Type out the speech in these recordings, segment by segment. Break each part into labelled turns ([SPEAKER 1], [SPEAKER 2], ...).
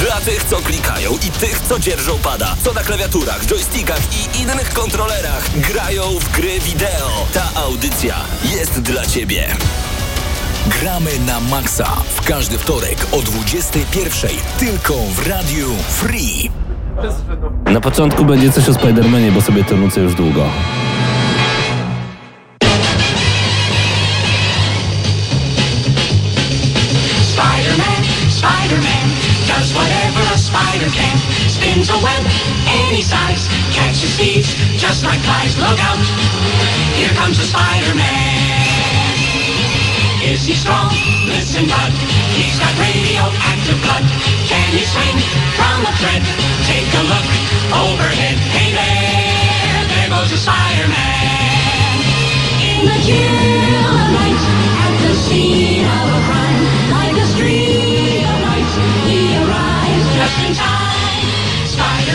[SPEAKER 1] Dla tych, co klikają i tych, co dzierżą pada, co na klawiaturach, joystickach i innych kontrolerach grają w gry wideo. Ta audycja jest dla Ciebie.
[SPEAKER 2] Gramy na maksa w każdy wtorek o 21.00 tylko w Radiu Free.
[SPEAKER 3] Na początku będzie coś o Spidermanie, bo sobie to nucę już długo.
[SPEAKER 4] Spins a web any size, catches thieves just like flies. Look out, here comes the Spider-Man. Is he strong? Listen, bud, he's got radioactive blood. Can he swing from a thread? Take a look overhead. Hey there, there goes the Spider-Man. In the chill of night, at the scene of a crime, like a streak of light, he arrives just in time.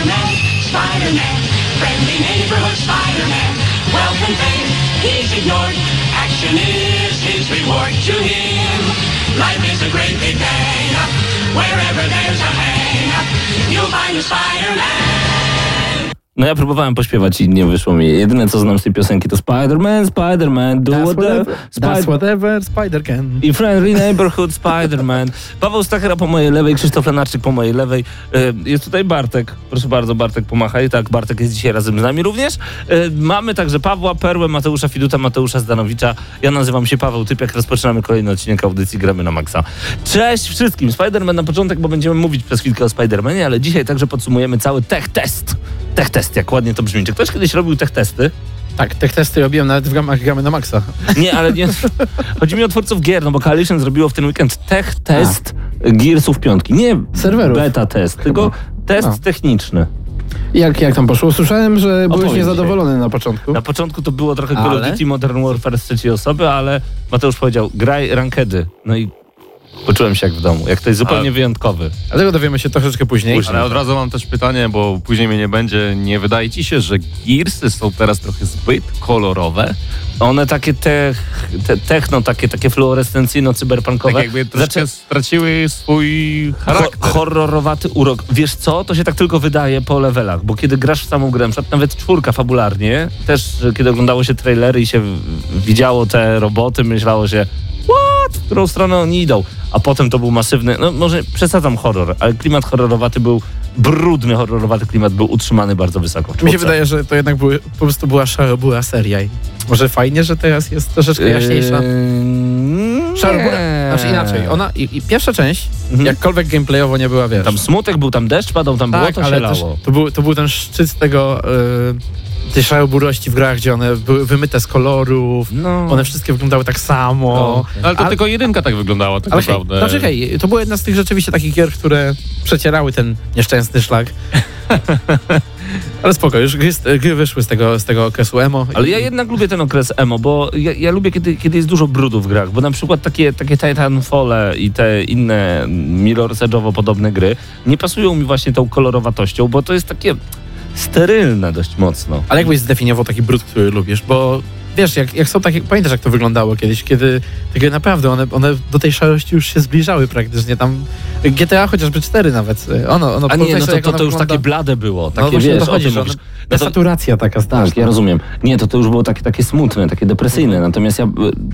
[SPEAKER 4] Spider-Man, Spider-Man, friendly neighborhood Spider-Man, wealth and fame, he's ignored. Action is his reward to him. Life is a great big bang. Wherever there's a hang, you'll find a Spider-Man.
[SPEAKER 3] No ja próbowałem pośpiewać i nie wyszło mi. Jedyne co znam z tej piosenki to Spider-Man, Spider-Man, do
[SPEAKER 5] That's
[SPEAKER 3] whatever.
[SPEAKER 5] that's whatever Spider can.
[SPEAKER 3] I Friendly Neighborhood Spider-Man. Paweł Stachera po mojej lewej, Krzysztof Lenarczyk po mojej lewej. E, Jest tutaj Bartek. Proszę bardzo, Bartek pomachaj. Tak, Bartek jest dzisiaj razem z nami również. E, Mamy także Pawła Perłę, Mateusza Fiduta, Mateusza Zdanowicza. Ja nazywam się Paweł Typiak. Rozpoczynamy kolejny odcinek audycji Gramy na Maxa. Cześć wszystkim. Spider-Man na początek, bo będziemy mówić przez chwilkę o Spider-Manie, ale dzisiaj także podsumujemy cały tech test. Tech test, jak ładnie to brzmi. Czy ktoś kiedyś robił tech testy?
[SPEAKER 5] Tak, te testy robiłem nawet w ramach gramy na maksa.
[SPEAKER 3] Nie, ale nie. Chodzi mi o twórców gier, no bo Coalition zrobiło w ten weekend tech test Gearsów piątki. Nie
[SPEAKER 5] Serwerów.
[SPEAKER 3] beta test, tylko test
[SPEAKER 5] No.
[SPEAKER 3] techniczny.
[SPEAKER 5] Jak, jak tam poszło? Słyszałem, że byłeś niezadowolony na początku.
[SPEAKER 3] Na początku to było trochę Call of
[SPEAKER 5] Ale?
[SPEAKER 3] Duty Modern Warfare z trzeciej osoby, ale Mateusz powiedział, graj rankedy. No i poczułem się jak w domu, jak ktoś zupełnie
[SPEAKER 6] Ale-
[SPEAKER 3] wyjątkowy.
[SPEAKER 5] A tego dowiemy się troszeczkę później.
[SPEAKER 6] Ale od razu mam też pytanie, bo później mnie nie będzie. Nie wydaje ci się, że Gearsy są teraz trochę zbyt kolorowe?
[SPEAKER 3] One takie tech, te, techno, takie, takie fluorescencyjno-cyberpunkowe.
[SPEAKER 6] Tak jakby troszkę straciły swój
[SPEAKER 3] Ho-
[SPEAKER 6] charakter.
[SPEAKER 3] horrorowaty urok. Wiesz co, to się tak tylko wydaje po levelach, bo kiedy grasz w samą grę, nawet czwórka fabularnie, też kiedy oglądało się trailery i się widziało te roboty, myślało się, what, w którą stronę oni idą, a potem to był masywny, no może przesadzam horror, ale klimat horrorowaty był, brudny horrorowaty klimat był utrzymany bardzo wysoko.
[SPEAKER 5] Mi się wydaje, że to jednak były, po prostu była seria. Może fajnie, że teraz jest troszeczkę jaśniejsza.
[SPEAKER 3] Yy,
[SPEAKER 5] Szarobura,
[SPEAKER 3] nie.
[SPEAKER 5] znaczy inaczej. Ona, i, i pierwsza część,
[SPEAKER 3] Mhm.
[SPEAKER 5] jakkolwiek gameplayowo nie była, wiesz.
[SPEAKER 3] Tam smutek był, tam deszcz padał, tam było
[SPEAKER 5] tak,
[SPEAKER 3] to się lało.
[SPEAKER 5] też, to, był, to był ten szczyt tego, y, tej szaroburości w grach, gdzie one były wymyte z kolorów,
[SPEAKER 3] No.
[SPEAKER 5] one wszystkie wyglądały tak samo.
[SPEAKER 3] No.
[SPEAKER 6] No, ale to
[SPEAKER 5] Ale-
[SPEAKER 6] tylko jedynka tak wyglądała tak
[SPEAKER 5] Ale hej,
[SPEAKER 6] naprawdę.
[SPEAKER 5] no czekaj, to była jedna z tych rzeczywiście takich gier, które przecierały ten nieszczęsny szlak. Ale spoko, już gry, wyszły z tego, z tego okresu emo.
[SPEAKER 3] Ale ja jednak lubię ten okres emo, bo ja, ja lubię, kiedy, kiedy jest dużo brudu w grach, bo na przykład takie, takie Titanfall i te inne Mirror's Edge'owo podobne gry nie pasują mi właśnie tą kolorowatością, bo to jest takie sterylne dość mocno.
[SPEAKER 5] Ale jak byś zdefiniował taki brud, który lubisz? Bo wiesz, jak, jak są takie, pamiętasz jak to wyglądało kiedyś, kiedy gry naprawdę, one, one do tej szarości już się zbliżały praktycznie, tam GTA chociażby 4 nawet, ono, ono
[SPEAKER 3] A nie, no to, to, to już
[SPEAKER 5] wygląda-
[SPEAKER 3] takie blade było,
[SPEAKER 5] No
[SPEAKER 3] takie
[SPEAKER 5] właśnie
[SPEAKER 3] wiesz,
[SPEAKER 5] o to chodzi,
[SPEAKER 3] o tym mówisz. No to,
[SPEAKER 5] saturacja taka straszna.
[SPEAKER 3] tak, ja rozumiem. Nie, to to już było takie, takie smutne, takie depresyjne, natomiast ja,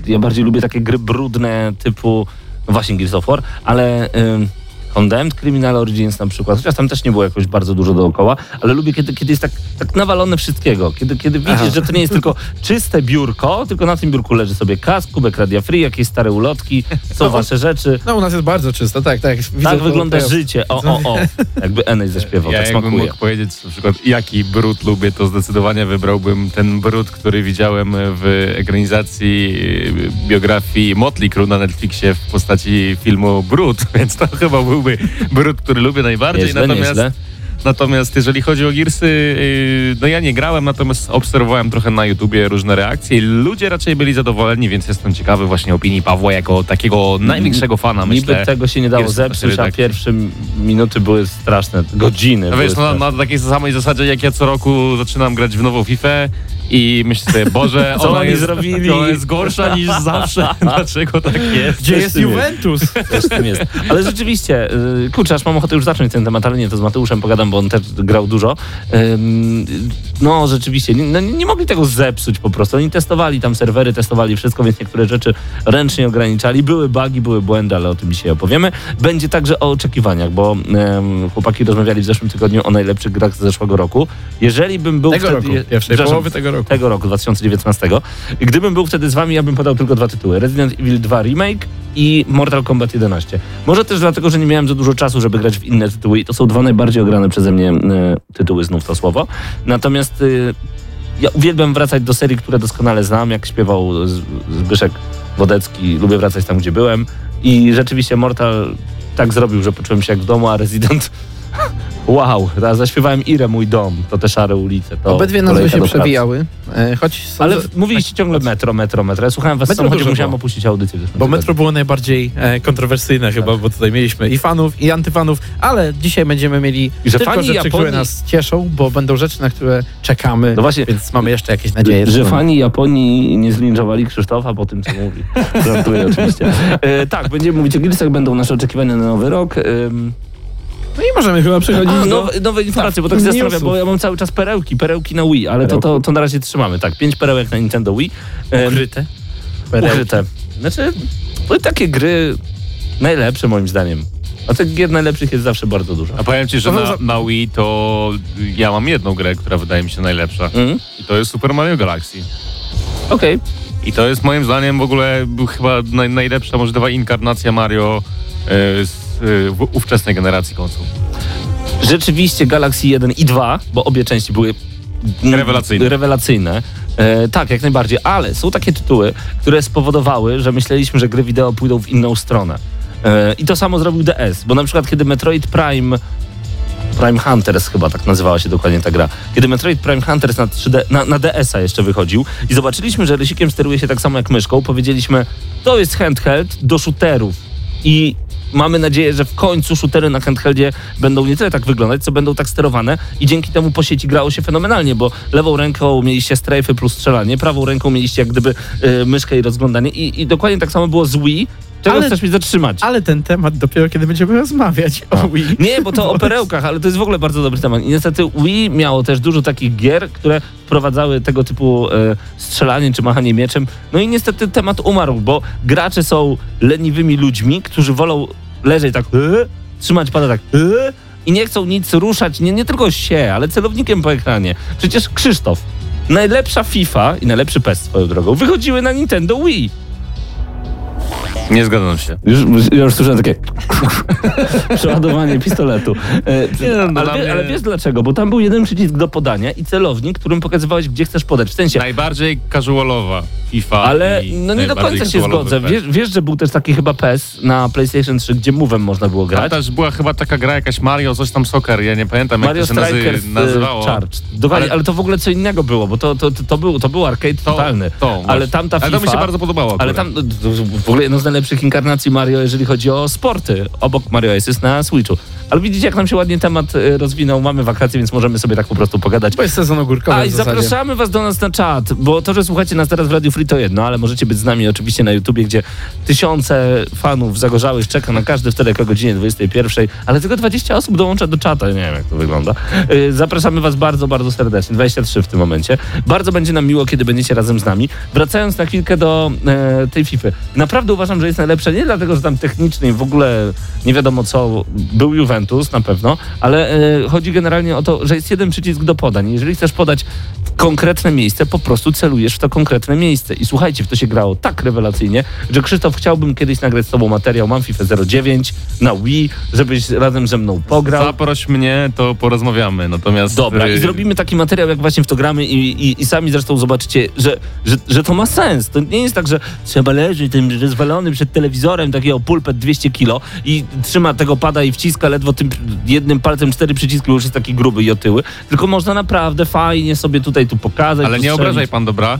[SPEAKER 3] ja bardziej lubię takie gry brudne typu, no właśnie Gears of War, ale... Ym, Condemned Criminal Origins na przykład, chociaż tam też nie było jakoś bardzo dużo dookoła, ale lubię, kiedy, kiedy jest tak, tak nawalone wszystkiego. Kiedy, kiedy widzisz,
[SPEAKER 5] Aha.
[SPEAKER 3] że to nie jest tylko czyste biurko, tylko na tym biurku leży sobie kask, kubek Radia Free, jakieś stare ulotki, są wasze rzeczy.
[SPEAKER 5] No u nas jest bardzo czysto, tak, tak. Widzę
[SPEAKER 3] Tak wygląda życie. O, o, o. Jakby Enej zaśpiewał,
[SPEAKER 6] Ja
[SPEAKER 3] tak smakuje.
[SPEAKER 6] mógł powiedzieć na przykład jaki brud lubię, to zdecydowanie wybrałbym ten brud, który widziałem w ekranizacji y, biografii Motley Crue na Netflixie w postaci filmu Brud, więc to chyba byłby brud, który lubię najbardziej.
[SPEAKER 3] Nieźle,
[SPEAKER 6] Natomiast
[SPEAKER 3] nieźle.
[SPEAKER 6] Natomiast jeżeli chodzi o Gearsy, yy, no ja nie grałem, natomiast obserwowałem trochę na YouTubie różne reakcje i ludzie raczej byli zadowoleni, więc jestem ciekawy właśnie opinii Pawła jako takiego największego fana, myślę.
[SPEAKER 3] Niby tego się nie dało
[SPEAKER 6] Gears
[SPEAKER 3] zepsuć, a
[SPEAKER 6] tak.
[SPEAKER 3] pierwsze minuty były straszne, godziny
[SPEAKER 6] No
[SPEAKER 3] były
[SPEAKER 6] wiesz, no,
[SPEAKER 3] straszne.
[SPEAKER 6] na takiej samej zasadzie, jak ja co roku zaczynam grać w nową FIFA i myślę sobie, Boże,
[SPEAKER 3] Co
[SPEAKER 6] ona
[SPEAKER 3] oni
[SPEAKER 6] jest,
[SPEAKER 3] zrobili?
[SPEAKER 6] ona jest gorsza niż zawsze. Dlaczego tak jest?
[SPEAKER 5] Gdzie
[SPEAKER 3] Coś
[SPEAKER 5] jest. Juventus?
[SPEAKER 3] Jest. Ale rzeczywiście, y, kurczę, aż mam ochotę już zacząć ten temat, ale nie, to z Mateuszem pogadam, bo on też grał dużo. No, rzeczywiście, nie, no, nie mogli tego zepsuć po prostu. Oni testowali tam serwery, testowali wszystko, więc niektóre rzeczy ręcznie ograniczali. Były bugi, były błędy, ale o tym dzisiaj opowiemy. Będzie także o oczekiwaniach, bo chłopaki rozmawiali w zeszłym tygodniu o najlepszych grach z zeszłego roku. Jeżeli bym był
[SPEAKER 5] Tego
[SPEAKER 3] wtedy...
[SPEAKER 5] roku, pierwszej połowy tego roku.
[SPEAKER 3] Tego roku, 2019. I Gdybym był wtedy z wami, ja bym podał tylko dwa tytuły. Resident Evil 2 Remake i Mortal Kombat 11. Może też dlatego, że nie miałem za dużo czasu, żeby grać w inne tytuły i to są dwa najbardziej ograne przeze mnie e, tytuły, znów to słowo. Natomiast e, ja uwielbiam wracać do serii, które doskonale znam, jak śpiewał Zbyszek Wodecki, lubię wracać tam, gdzie byłem i rzeczywiście Mortal tak zrobił, że poczułem się jak w domu, a Resident... Wow, teraz zaśpiewałem Ire, mój dom, to te szare ulice. To
[SPEAKER 5] Obydwie nazwy się przewijały, e, choć są
[SPEAKER 3] Ale w- mówiliście ciągle metro, metro, metro. Ja słuchałem was w
[SPEAKER 5] Metro
[SPEAKER 3] samochodzie,
[SPEAKER 5] dużo
[SPEAKER 3] musiałem
[SPEAKER 5] było.
[SPEAKER 3] opuścić audycję. w
[SPEAKER 5] Bo
[SPEAKER 3] tygodniu.
[SPEAKER 5] Metro było najbardziej e, kontrowersyjne chyba, bo tutaj mieliśmy i fanów, i antyfanów, ale dzisiaj będziemy mieli
[SPEAKER 3] I że
[SPEAKER 5] tylko
[SPEAKER 3] fani
[SPEAKER 5] rzeczy, które
[SPEAKER 3] Japonii-
[SPEAKER 5] nas cieszą, bo będą rzeczy, na które czekamy,
[SPEAKER 3] No właśnie,
[SPEAKER 5] więc mamy jeszcze jakieś nadzieje.
[SPEAKER 3] że
[SPEAKER 5] no.
[SPEAKER 3] fani Japonii nie zlinczowali Krzysztofa po tym, co mówi. Żartuję oczywiście. E, tak, będziemy mówić o Gearsach, będą nasze oczekiwania na nowy rok. Ym,
[SPEAKER 5] No i możemy chyba przechodzić
[SPEAKER 3] a,
[SPEAKER 5] do...
[SPEAKER 3] nowe, nowe informacje, bo tak się zastanawiam, bo ja mam cały czas perełki, perełki na Wii, ale to, to, to na razie trzymamy. Tak, pięć perełek na Nintendo Wii.
[SPEAKER 5] Ukryte.
[SPEAKER 3] ukryte. Znaczy, były takie gry najlepsze moim zdaniem. A tych gier najlepszych jest zawsze bardzo dużo.
[SPEAKER 6] A powiem ci, że
[SPEAKER 5] Paweł,
[SPEAKER 6] na, na Wii to ja mam jedną grę, która wydaje mi się najlepsza.
[SPEAKER 3] Mhm.
[SPEAKER 6] I to jest Super Mario Galaxy.
[SPEAKER 3] Okej.
[SPEAKER 6] I to jest moim zdaniem w ogóle chyba naj, najlepsza możliwa inkarnacja Mario e, z ówczesnej generacji konsol.
[SPEAKER 3] Rzeczywiście Galaxy 1 i 2, bo obie części były mm,
[SPEAKER 6] Rewelacyjne.
[SPEAKER 3] rewelacyjne. E, tak, jak najbardziej, ale są takie tytuły, które spowodowały, że myśleliśmy, że gry wideo pójdą w inną stronę. E, I to samo zrobił DS, bo na przykład kiedy Metroid Prime Prime Hunters chyba tak nazywała się dokładnie ta gra. Kiedy Metroid Prime Hunters na, 3D, na, na DS-a jeszcze wychodził i zobaczyliśmy, że rysikiem steruje się tak samo jak myszką, powiedzieliśmy, to jest handheld do shooterów. I mamy nadzieję, że w końcu shootery na handheldzie będą nie tyle tak wyglądać, co będą tak sterowane i dzięki temu po sieci grało się fenomenalnie, bo lewą ręką mieliście strajfy plus strzelanie, prawą ręką mieliście jak gdyby y, myszkę i rozglądanie i, i dokładnie tak samo było z Wii. Czego
[SPEAKER 5] Ale-
[SPEAKER 3] chcesz mi zatrzymać?
[SPEAKER 5] Ale ten temat dopiero kiedy będziemy rozmawiać o Wii.
[SPEAKER 3] Nie, bo to o perełkach, ale to jest w ogóle bardzo dobry temat. I niestety Wii miało też dużo takich gier, które wprowadzały tego typu e, strzelanie czy machanie mieczem. No i niestety temat umarł, bo gracze są leniwymi ludźmi, którzy wolą leżeć tak, e, trzymać pada tak, e, i nie chcą nic ruszać, nie, nie tylko się, ale celownikiem po ekranie. Przecież Krzysztof, najlepsza FIFA i najlepszy PES swoją drogą wychodziły na Nintendo Wii.
[SPEAKER 6] Nie zgadzam się.
[SPEAKER 3] Już, już słyszałem takie przeładowanie pistoletu. E,
[SPEAKER 6] Nie, no,
[SPEAKER 3] ale, wie,
[SPEAKER 6] mnie-
[SPEAKER 3] ale wiesz dlaczego? Bo tam był jeden przycisk do podania i celownik, którym pokazywałeś, gdzie chcesz podać. W sensie,
[SPEAKER 6] Najbardziej casualowa FIFA.
[SPEAKER 3] ale no nie do końca się zgodzę. Wiesz, wiesz, że był też taki chyba PES na PlayStation 3, gdzie move'em można było
[SPEAKER 6] Tam
[SPEAKER 3] grać.
[SPEAKER 6] też była chyba taka gra jakaś Mario, coś tam Soccer, ja nie pamiętam
[SPEAKER 3] Mario
[SPEAKER 6] jak to się
[SPEAKER 3] Strikers
[SPEAKER 6] nazywało.
[SPEAKER 3] e, Charge. Dokładnie, ale,
[SPEAKER 6] Ale-
[SPEAKER 3] to w ogóle co innego było, bo to, to, to, to, był, to był arcade
[SPEAKER 6] To,
[SPEAKER 3] totalny.
[SPEAKER 6] to,
[SPEAKER 3] ale tam ta
[SPEAKER 6] Ale
[SPEAKER 3] FIFA...
[SPEAKER 6] to mi się bardzo podobało
[SPEAKER 3] Ale
[SPEAKER 6] akurat.
[SPEAKER 3] tam to w ogóle jedno z najlepszych inkarnacji Mario, jeżeli chodzi o sporty. Obok Mario jest na Switchu. Ale widzicie, jak nam się ładnie temat e, rozwinął. Mamy wakacje, więc możemy sobie tak po prostu pogadać.
[SPEAKER 5] Bo jest sezon ogórkowy
[SPEAKER 3] A i zapraszamy was do nas na czat, bo to, że słuchacie nas teraz w Radio Free to jedno, ale możecie być z nami oczywiście na YouTubie, gdzie tysiące fanów zagorzałych czeka na każdy wtorek o godzinie 21, ale tylko 20 osób dołącza do czata, nie wiem jak to wygląda. Yy, Zapraszamy was bardzo, bardzo serdecznie, 23 w tym momencie. Bardzo będzie nam miło, kiedy będziecie razem z nami. Wracając na chwilkę do e, tej FIFA. Naprawdę uważam, że jest najlepsza, nie dlatego, że tam technicznie w ogóle nie wiadomo co, był Juventus na pewno, ale e, chodzi generalnie o to, że jest jeden przycisk do podań. Jeżeli chcesz podać konkretne miejsce, po prostu celujesz w to konkretne miejsce. I słuchajcie, w to się grało tak rewelacyjnie, że Krzysztof, chciałbym kiedyś nagrać z tobą materiał, mam FIFA 09 na Wii, żebyś razem ze mną pograł.
[SPEAKER 6] Zaproś mnie, to porozmawiamy. Natomiast.
[SPEAKER 3] Dobra,
[SPEAKER 6] y,
[SPEAKER 3] i zrobimy taki materiał, jak właśnie w to gramy i, i, i sami zresztą zobaczycie, że, że, że to ma sens. To nie jest tak, że trzeba leżeć tym rozwalony przed telewizorem, takiego pulpet 200 kilo i trzyma tego pada i wciska ledwo tym jednym palcem cztery przyciski, już jest taki gruby i otyły. Tylko można naprawdę fajnie sobie tutaj tu pokazać.
[SPEAKER 6] Ale nie obrażaj pan dobra.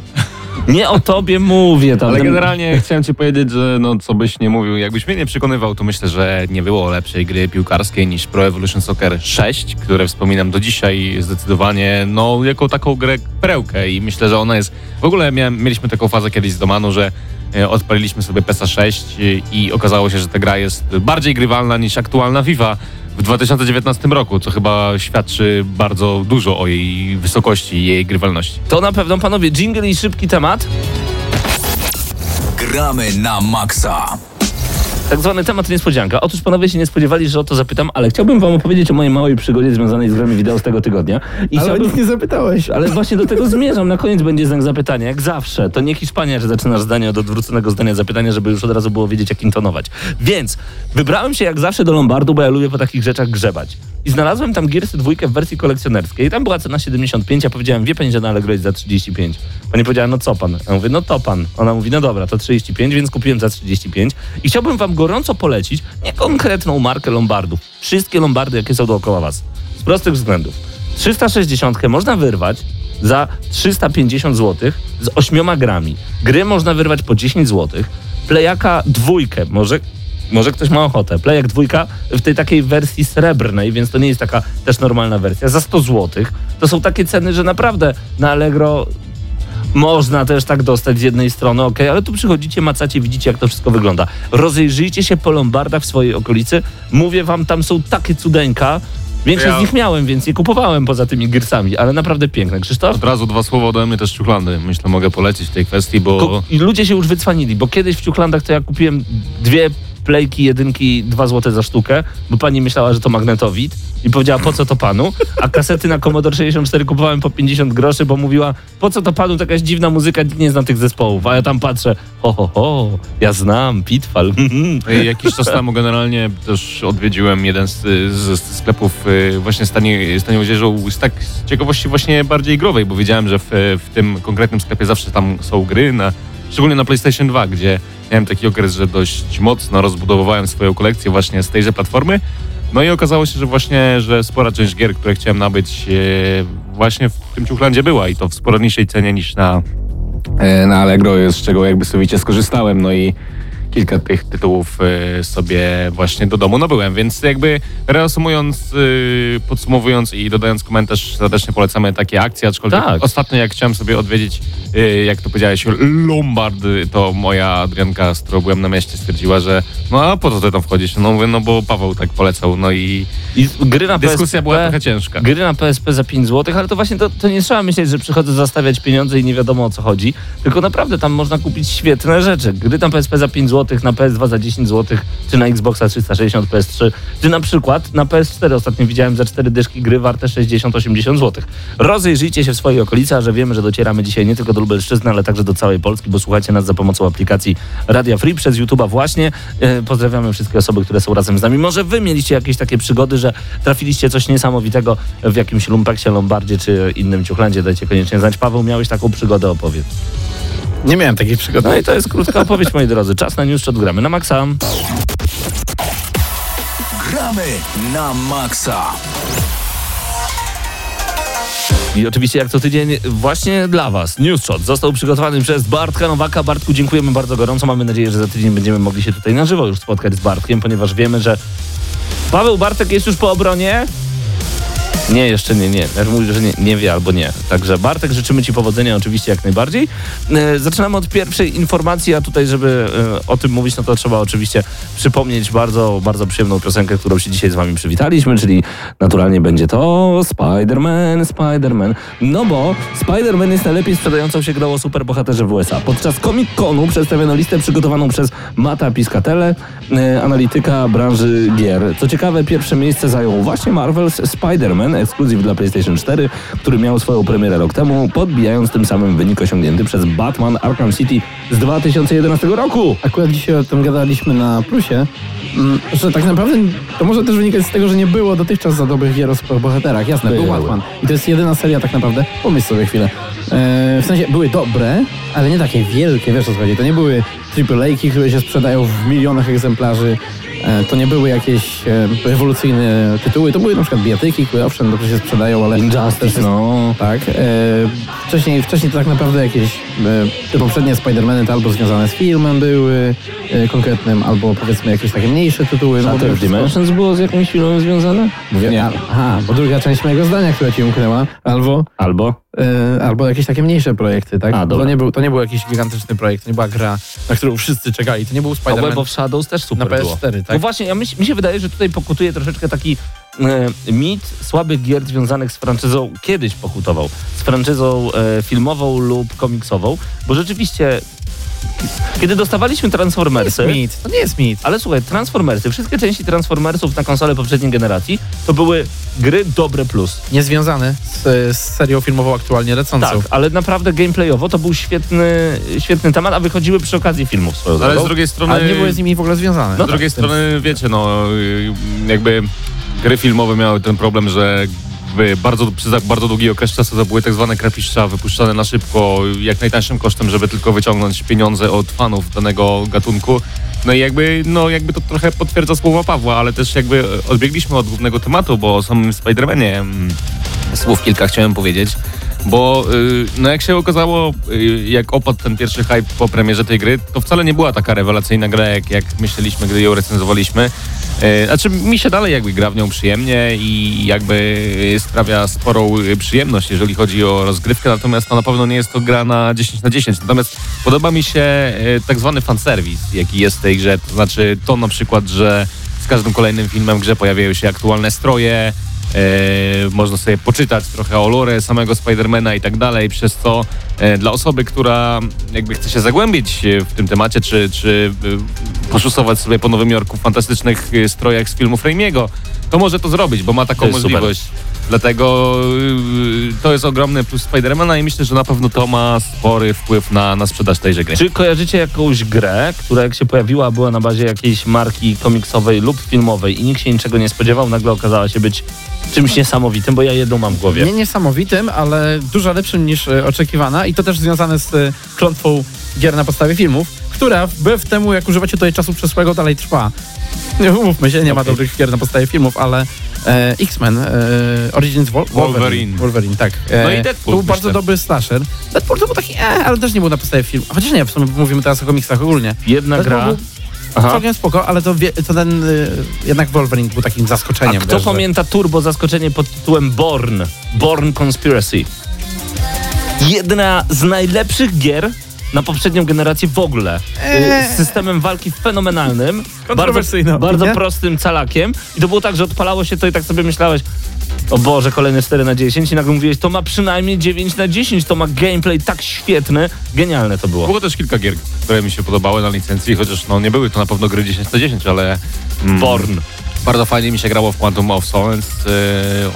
[SPEAKER 3] Nie o tobie mówię. Tam,
[SPEAKER 6] Ale generalnie chciałem ci powiedzieć, że no co byś nie mówił, jakbyś mnie nie przekonywał, to myślę, że nie było lepszej gry piłkarskiej niż Pro Evolution Soccer 6, które wspominam do dzisiaj zdecydowanie, no jako taką grę perełkę i myślę, że ona jest, w ogóle miałem, mieliśmy taką fazę kiedyś z Domanu, że e, odpaliliśmy sobie PESA 6 i, i okazało się, że ta gra jest bardziej grywalna niż aktualna FIFA w 2019 roku, co chyba świadczy bardzo dużo o jej wysokości i jej grywalności.
[SPEAKER 3] To na pewno, panowie, jingle i szybki temat.
[SPEAKER 2] Gramy na maksa.
[SPEAKER 3] Tak zwany temat niespodzianka. Otóż panowie się nie spodziewali, że o to zapytam, ale chciałbym wam opowiedzieć o mojej małej przygodzie związanej z grami wideo z tego tygodnia. I
[SPEAKER 5] Ale o
[SPEAKER 3] chciałbym...
[SPEAKER 5] nic nie zapytałeś.
[SPEAKER 3] Ale właśnie do tego zmierzam. Na koniec będzie znak zapytania, jak zawsze. To nie Hiszpania, że zaczynasz zdanie od odwróconego zdania zapytania, żeby już od razu było wiedzieć, jak intonować. Więc wybrałem się jak zawsze do Lombardu, bo ja lubię po takich rzeczach grzebać. I znalazłem tam Gearsy dwójkę w wersji kolekcjonerskiej. I tam była cena 75, a powiedziałem, wie pani, że na Allegro jest za 35. Pani powiedziała, no co pan? Ja mówię, no to pan. Ona mówi, no dobra, to 35, więc kupiłem za 35. I chciałbym wam gorąco polecić nie konkretną markę Lombardów. Wszystkie Lombardy, jakie są dookoła was. Z prostych względów. 360 można wyrwać za 350 zł z 8 grami. Gry można wyrwać po 10 zł. Playaka dwójkę, może, może ktoś ma ochotę. Playak dwójka w tej takiej wersji srebrnej, więc to nie jest taka też normalna wersja, za 100 zł. To są takie ceny, że naprawdę na Allegro można też tak dostać z jednej strony, ok, ale tu przychodzicie, macacie, widzicie, jak to wszystko wygląda. Rozejrzyjcie się po lombardach w swojej okolicy. Mówię wam, tam są takie cudeńka. Większość
[SPEAKER 6] Ja-
[SPEAKER 3] z nich miałem, więc nie kupowałem poza tymi girsami, ale naprawdę piękne. Krzysztof?
[SPEAKER 6] Od razu dwa słowa ode mnie też ciuchlandy. Myślę, mogę polecić w tej kwestii, bo...
[SPEAKER 3] Ko- I ludzie się już wycwanili, bo kiedyś w Ciuchlandach to ja kupiłem dwie plejki, jedynki, dwa złote za sztukę, bo pani myślała, że to magnetowid i powiedziała, po co to panu? A kasety na Commodore 64 kupowałem po 50 groszy, bo mówiła, po co to panu taka dziwna muzyka, nikt nie zna tych zespołów. A ja tam patrzę, ho, ho, ho, ja znam, Pitfall.
[SPEAKER 6] Y, Jakiś czas temu generalnie też odwiedziłem jeden z, z, z sklepów y, właśnie z tanie, z odzieżą z tak ciekawości właśnie bardziej growej, bo wiedziałem, że w, w tym konkretnym sklepie zawsze tam są gry, na, szczególnie na PlayStation 2, gdzie miałem taki okres, że dość mocno rozbudowywałem swoją kolekcję właśnie z tejże platformy. No i okazało się, że właśnie, że spora część gier, które chciałem nabyć e, właśnie w tym ciuchlandzie była i to w sporo niższej cenie niż na, e, na Allegro, z czego jakby sowicie skorzystałem, no i kilka tych tytułów e, sobie właśnie do domu nabyłem, więc jakby reasumując, e, podsumowując i dodając komentarz, serdecznie polecamy takie akcje, aczkolwiek
[SPEAKER 3] Tak.
[SPEAKER 6] ostatnio jak chciałem sobie odwiedzić, e, jak to powiedziałeś, Lombard, to moja Adrianka, z którą byłem na mieście, stwierdziła, że no a po co ty tam wchodzisz? No mówię, no bo Paweł tak polecał, no i
[SPEAKER 3] I gry na
[SPEAKER 6] dyskusja
[SPEAKER 3] PSP,
[SPEAKER 6] była trochę ciężka.
[SPEAKER 3] Gry na PSP za 5 zł, ale to właśnie to, to nie trzeba myśleć, że przychodzę zastawiać pieniądze i nie wiadomo o co chodzi, tylko naprawdę tam można kupić świetne rzeczy. Gry na PSP za 5 zł, na PS2 za 10 zł, czy na Xboxa 360, PS3, czy na przykład na PS4 ostatnio widziałem za 4 dyszki gry warte 60-80 zł. Rozejrzyjcie się w swojej okolicy, a że wiemy, że docieramy dzisiaj nie tylko do Lubelszczyzny, ale także do całej Polski, bo słuchacie nas za pomocą aplikacji Radia Free przez YouTube'a właśnie. E, Pozdrawiamy wszystkie osoby, które są razem z nami. Może wy mieliście jakieś takie przygody, że trafiliście coś niesamowitego w jakimś lumpeksie, lombardzie czy innym ciuchlandzie. Dajcie koniecznie znać. Paweł, miałeś taką przygodę, opowiedz.
[SPEAKER 5] Nie miałem takiej przygody.
[SPEAKER 3] No i to jest krótka opowieść, moi drodzy. Czas na news, odgramy na maksa.
[SPEAKER 2] Gramy na maksa.
[SPEAKER 3] I oczywiście jak co tydzień właśnie dla Was Newsshot został przygotowany przez Bartka Nowaka. Bartku, dziękujemy bardzo gorąco. Mamy nadzieję, że za tydzień będziemy mogli się tutaj na żywo już spotkać z Bartkiem, ponieważ wiemy, że Paweł Bartek jest już po obronie. Nie, jeszcze nie, nie. Ja mówię, że nie, nie wie albo nie. Także Bartek, życzymy Ci powodzenia oczywiście jak najbardziej. E, zaczynamy od pierwszej informacji, a tutaj, żeby e, o tym mówić, no to trzeba oczywiście przypomnieć bardzo, bardzo przyjemną piosenkę, którą się dzisiaj z Wami przywitaliśmy, czyli naturalnie będzie to Spider-Man, Spider-Man. No bo Spider-Man jest najlepiej sprzedającą się grą o superbohaterze w USA. Podczas Comic-Conu przedstawiono listę przygotowaną przez Mata Piscatele, e, analityka branży gier. Co ciekawe, pierwsze miejsce zajął właśnie Marvel's Spider-Man, ekskluzyw dla PlayStation 4, który miał swoją premierę rok temu, podbijając tym samym wynik osiągnięty przez Batman Arkham City z 2011 roku.
[SPEAKER 5] Akurat dzisiaj o tym gadaliśmy na plusie, że tak naprawdę to może też wynikać z tego, że nie było dotychczas za dobrych gier o superbohaterach. Jasne, był. Batman. I to jest jedyna seria tak naprawdę. Pomyśl sobie chwilę. E, w sensie były dobre, ale nie takie wielkie, wiesz o co chodzi. To nie były AAA-ki, które się sprzedają w milionach egzemplarzy. E, to nie były jakieś e, rewolucyjne tytuły. To były na przykład bijatyki, które owszem dobrze się sprzedają, ale...
[SPEAKER 3] Injustice,
[SPEAKER 5] jest-
[SPEAKER 3] no.
[SPEAKER 5] tak. E, wcześniej, wcześniej to tak naprawdę jakieś te poprzednie Spider-Many to albo związane z filmem były e, konkretnym, albo powiedzmy jakieś takie mniejsze tytuły. No, wszystko-
[SPEAKER 3] Dimensions było z jakimś filmem związane?
[SPEAKER 5] Mówię,
[SPEAKER 3] Nie.
[SPEAKER 5] a- Aha, bo druga część mojego zdania, która ci umknęła, albo,
[SPEAKER 3] Albo?
[SPEAKER 5] e, albo jakieś takie mniejsze projekty, tak?
[SPEAKER 3] A,
[SPEAKER 5] to, nie był, to nie był jakiś gigantyczny projekt, to nie była gra, na którą wszyscy czekali. To nie był
[SPEAKER 3] A
[SPEAKER 5] Spider-Man.
[SPEAKER 3] Web of Shadows też super
[SPEAKER 5] na
[SPEAKER 3] było.
[SPEAKER 5] PS4, tak?
[SPEAKER 3] No właśnie, ja myśl, mi się wydaje, że tutaj pokutuje troszeczkę taki mit słabych gier związanych z franczyzą, kiedyś pokutował, z franczyzą e, filmową lub komiksową, bo rzeczywiście, kiedy dostawaliśmy Transformersy...
[SPEAKER 5] mit. To nie jest mit.
[SPEAKER 3] Ale słuchaj, Transformersy, wszystkie części Transformersów na konsole poprzedniej generacji to były gry dobre plus.
[SPEAKER 5] Niezwiązany z, z serią filmową aktualnie lecącą.
[SPEAKER 3] Tak, ale naprawdę gameplayowo to był świetny, świetny temat, a wychodziły przy okazji filmów swoją
[SPEAKER 6] Ale
[SPEAKER 3] drogą.
[SPEAKER 6] z drugiej strony...
[SPEAKER 5] Ale nie były z nimi w ogóle związane.
[SPEAKER 3] No
[SPEAKER 6] z drugiej
[SPEAKER 5] tak,
[SPEAKER 6] strony, wiecie, no jakby gry filmowe miały ten problem, że bardzo, przez bardzo długi okres czasu to były tak zwane krapiszcza wypuszczane na szybko, jak najtańszym kosztem, żeby tylko wyciągnąć pieniądze od fanów danego gatunku. No i jakby, no jakby to trochę potwierdza słowa Pawła, ale też jakby odbiegliśmy od głównego tematu, bo o samym Spider-Manie mm, słów kilka chciałem powiedzieć. Bo y, no jak się okazało, y, jak opadł ten pierwszy hype po premierze tej gry, to wcale nie była taka rewelacyjna gra, jak, jak myśleliśmy, gdy ją recenzowaliśmy. Y, Znaczy mi się dalej jakby gra w nią przyjemnie i jakby sprawia sporą przyjemność, jeżeli chodzi o rozgrywkę, natomiast to na pewno nie jest to gra na 10 na 10. Natomiast podoba mi się tak zwany fanserwis, jaki jest w tej grze. To znaczy to na przykład, że z każdym kolejnym filmem w grze pojawiają się aktualne stroje, można sobie poczytać trochę o lore samego Spidermana i tak dalej, przez co e, dla osoby, która jakby chce się zagłębić e, w tym temacie, czy, czy e, poszusować sobie po Nowym Jorku w fantastycznych e, strojach z filmów Raimiego, to może to zrobić, bo ma taką
[SPEAKER 3] jest super.
[SPEAKER 6] Dlatego y, to jest ogromny plus Spidermana i myślę, że na pewno to ma spory wpływ na, na sprzedaż tejże gry.
[SPEAKER 3] Czy kojarzycie jakąś grę, która jak się pojawiła, była na bazie jakiejś marki komiksowej lub filmowej i nikt się niczego nie spodziewał, nagle okazała się być czymś niesamowitym, bo ja jedną mam w głowie.
[SPEAKER 5] Nie niesamowitym, ale dużo lepszym niż e, oczekiwana i to też związane z klątwą gier na podstawie filmów, która wbrew temu, jak używacie tutaj czasu przeszłego, dalej trwa. Nie umówmy się, nie ma dobrych gier na podstawie filmów, ale e, X-Men, e, Origins Wol-
[SPEAKER 6] Wolverine.
[SPEAKER 5] Wolverine, tak. E,
[SPEAKER 6] No i Deadpool,
[SPEAKER 5] To był bardzo dobry slasher. Deadpool to był taki, e, ale też nie był na podstawie filmu. Chociaż nie, w sumie mówimy teraz o komiksach ogólnie.
[SPEAKER 3] Jedna
[SPEAKER 5] Deadpool
[SPEAKER 3] gra. Aha.
[SPEAKER 5] Całkiem spoko, ale to, wie, to ten, y, jednak Wolverine był takim
[SPEAKER 3] A
[SPEAKER 5] zaskoczeniem.
[SPEAKER 3] kto
[SPEAKER 5] wiesz, że-
[SPEAKER 3] pamięta turbo zaskoczenie pod tytułem Born? Born Conspiracy. Jedna z najlepszych gier na poprzednią generację w ogóle.
[SPEAKER 5] Eee.
[SPEAKER 3] Z systemem walki fenomenalnym. Bardzo,
[SPEAKER 5] Kontrowersyjna
[SPEAKER 3] bardzo
[SPEAKER 5] opinia.
[SPEAKER 3] prostym calakiem. I to było tak, że odpalało się to i tak sobie myślałeś, o Boże, kolejne 4 na 10 i nagle mówiłeś, to ma przynajmniej 9 na 10, to ma gameplay tak świetny. Genialne to było.
[SPEAKER 6] Było też kilka gier, które mi się podobały na licencji, chociaż no nie były to na pewno gry 10 na 10, ale... mm,
[SPEAKER 3] Born.
[SPEAKER 6] Bardzo fajnie mi się grało w Quantum of Solace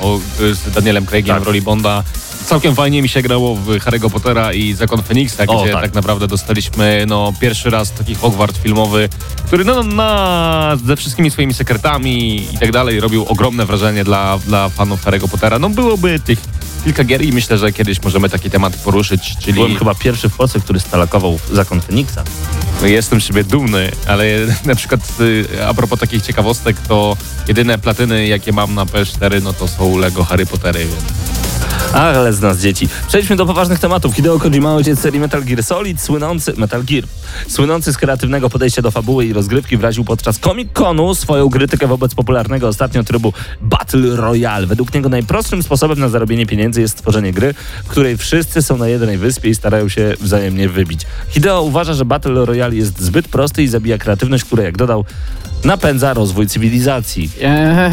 [SPEAKER 6] o, z Danielem Craigiem
[SPEAKER 3] Tak.
[SPEAKER 6] w roli Bonda. Całkiem fajnie mi się grało w Harry'ego Pottera i Zakon Feniksa,
[SPEAKER 3] O,
[SPEAKER 6] gdzie
[SPEAKER 3] tak.
[SPEAKER 6] tak. naprawdę dostaliśmy no, pierwszy raz taki Hogwart filmowy, który no, na, ze wszystkimi swoimi sekretami i tak dalej robił ogromne wrażenie dla, dla fanów Harry'ego Pottera. No byłoby tych kilka gier i myślę, że kiedyś możemy taki temat poruszyć, czyli
[SPEAKER 3] Byłem chyba pierwszy w Polsce, który stalakował zakon Feniksa.
[SPEAKER 6] no, jestem z siebie dumny, ale na przykład y, a propos takich ciekawostek, to jedyne platyny, jakie mam na PS4, no to są Lego Harry Pottery, więc
[SPEAKER 3] Ale z nas dzieci. Przejdźmy do poważnych tematów. Hideo Kojima, ojciec serii Metal Gear Solid, słynący Metal Gear, słynący z kreatywnego podejścia do fabuły i rozgrywki, wyraził podczas Comic-Conu swoją krytykę wobec popularnego ostatnio trybu Battle Royale. Według niego najprostszym sposobem na zarobienie pieniędzy jest stworzenie gry, w której wszyscy są na jednej wyspie i starają się wzajemnie wybić. Hideo uważa, że Battle Royale jest zbyt prosty i zabija kreatywność, która, jak dodał, napędza rozwój cywilizacji.
[SPEAKER 5] Eee,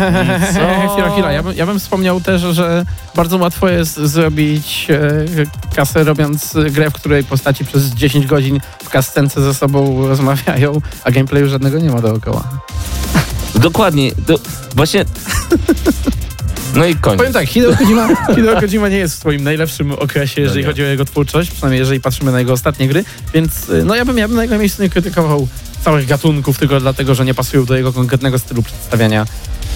[SPEAKER 3] Co?
[SPEAKER 5] chwila, chwila. Ja bym, ja bym wspomniał też, że bardzo łatwo jest zrobić e, kasę robiąc grę, w której postaci przez 10 godzin w kascence ze sobą rozmawiają, a gameplayu żadnego nie ma dookoła.
[SPEAKER 3] Dokładnie. To właśnie No i koniec.
[SPEAKER 5] Powiem tak, Hideo Kojima, Hideo Kojima nie jest w swoim najlepszym okresie, jeżeli
[SPEAKER 3] nie.
[SPEAKER 5] chodzi o jego twórczość, przynajmniej jeżeli patrzymy na jego ostatnie gry, więc y, no ja bym, ja bym na jego miejscu nie krytykował całych gatunków, tylko dlatego, że nie pasują do jego konkretnego stylu przedstawiania.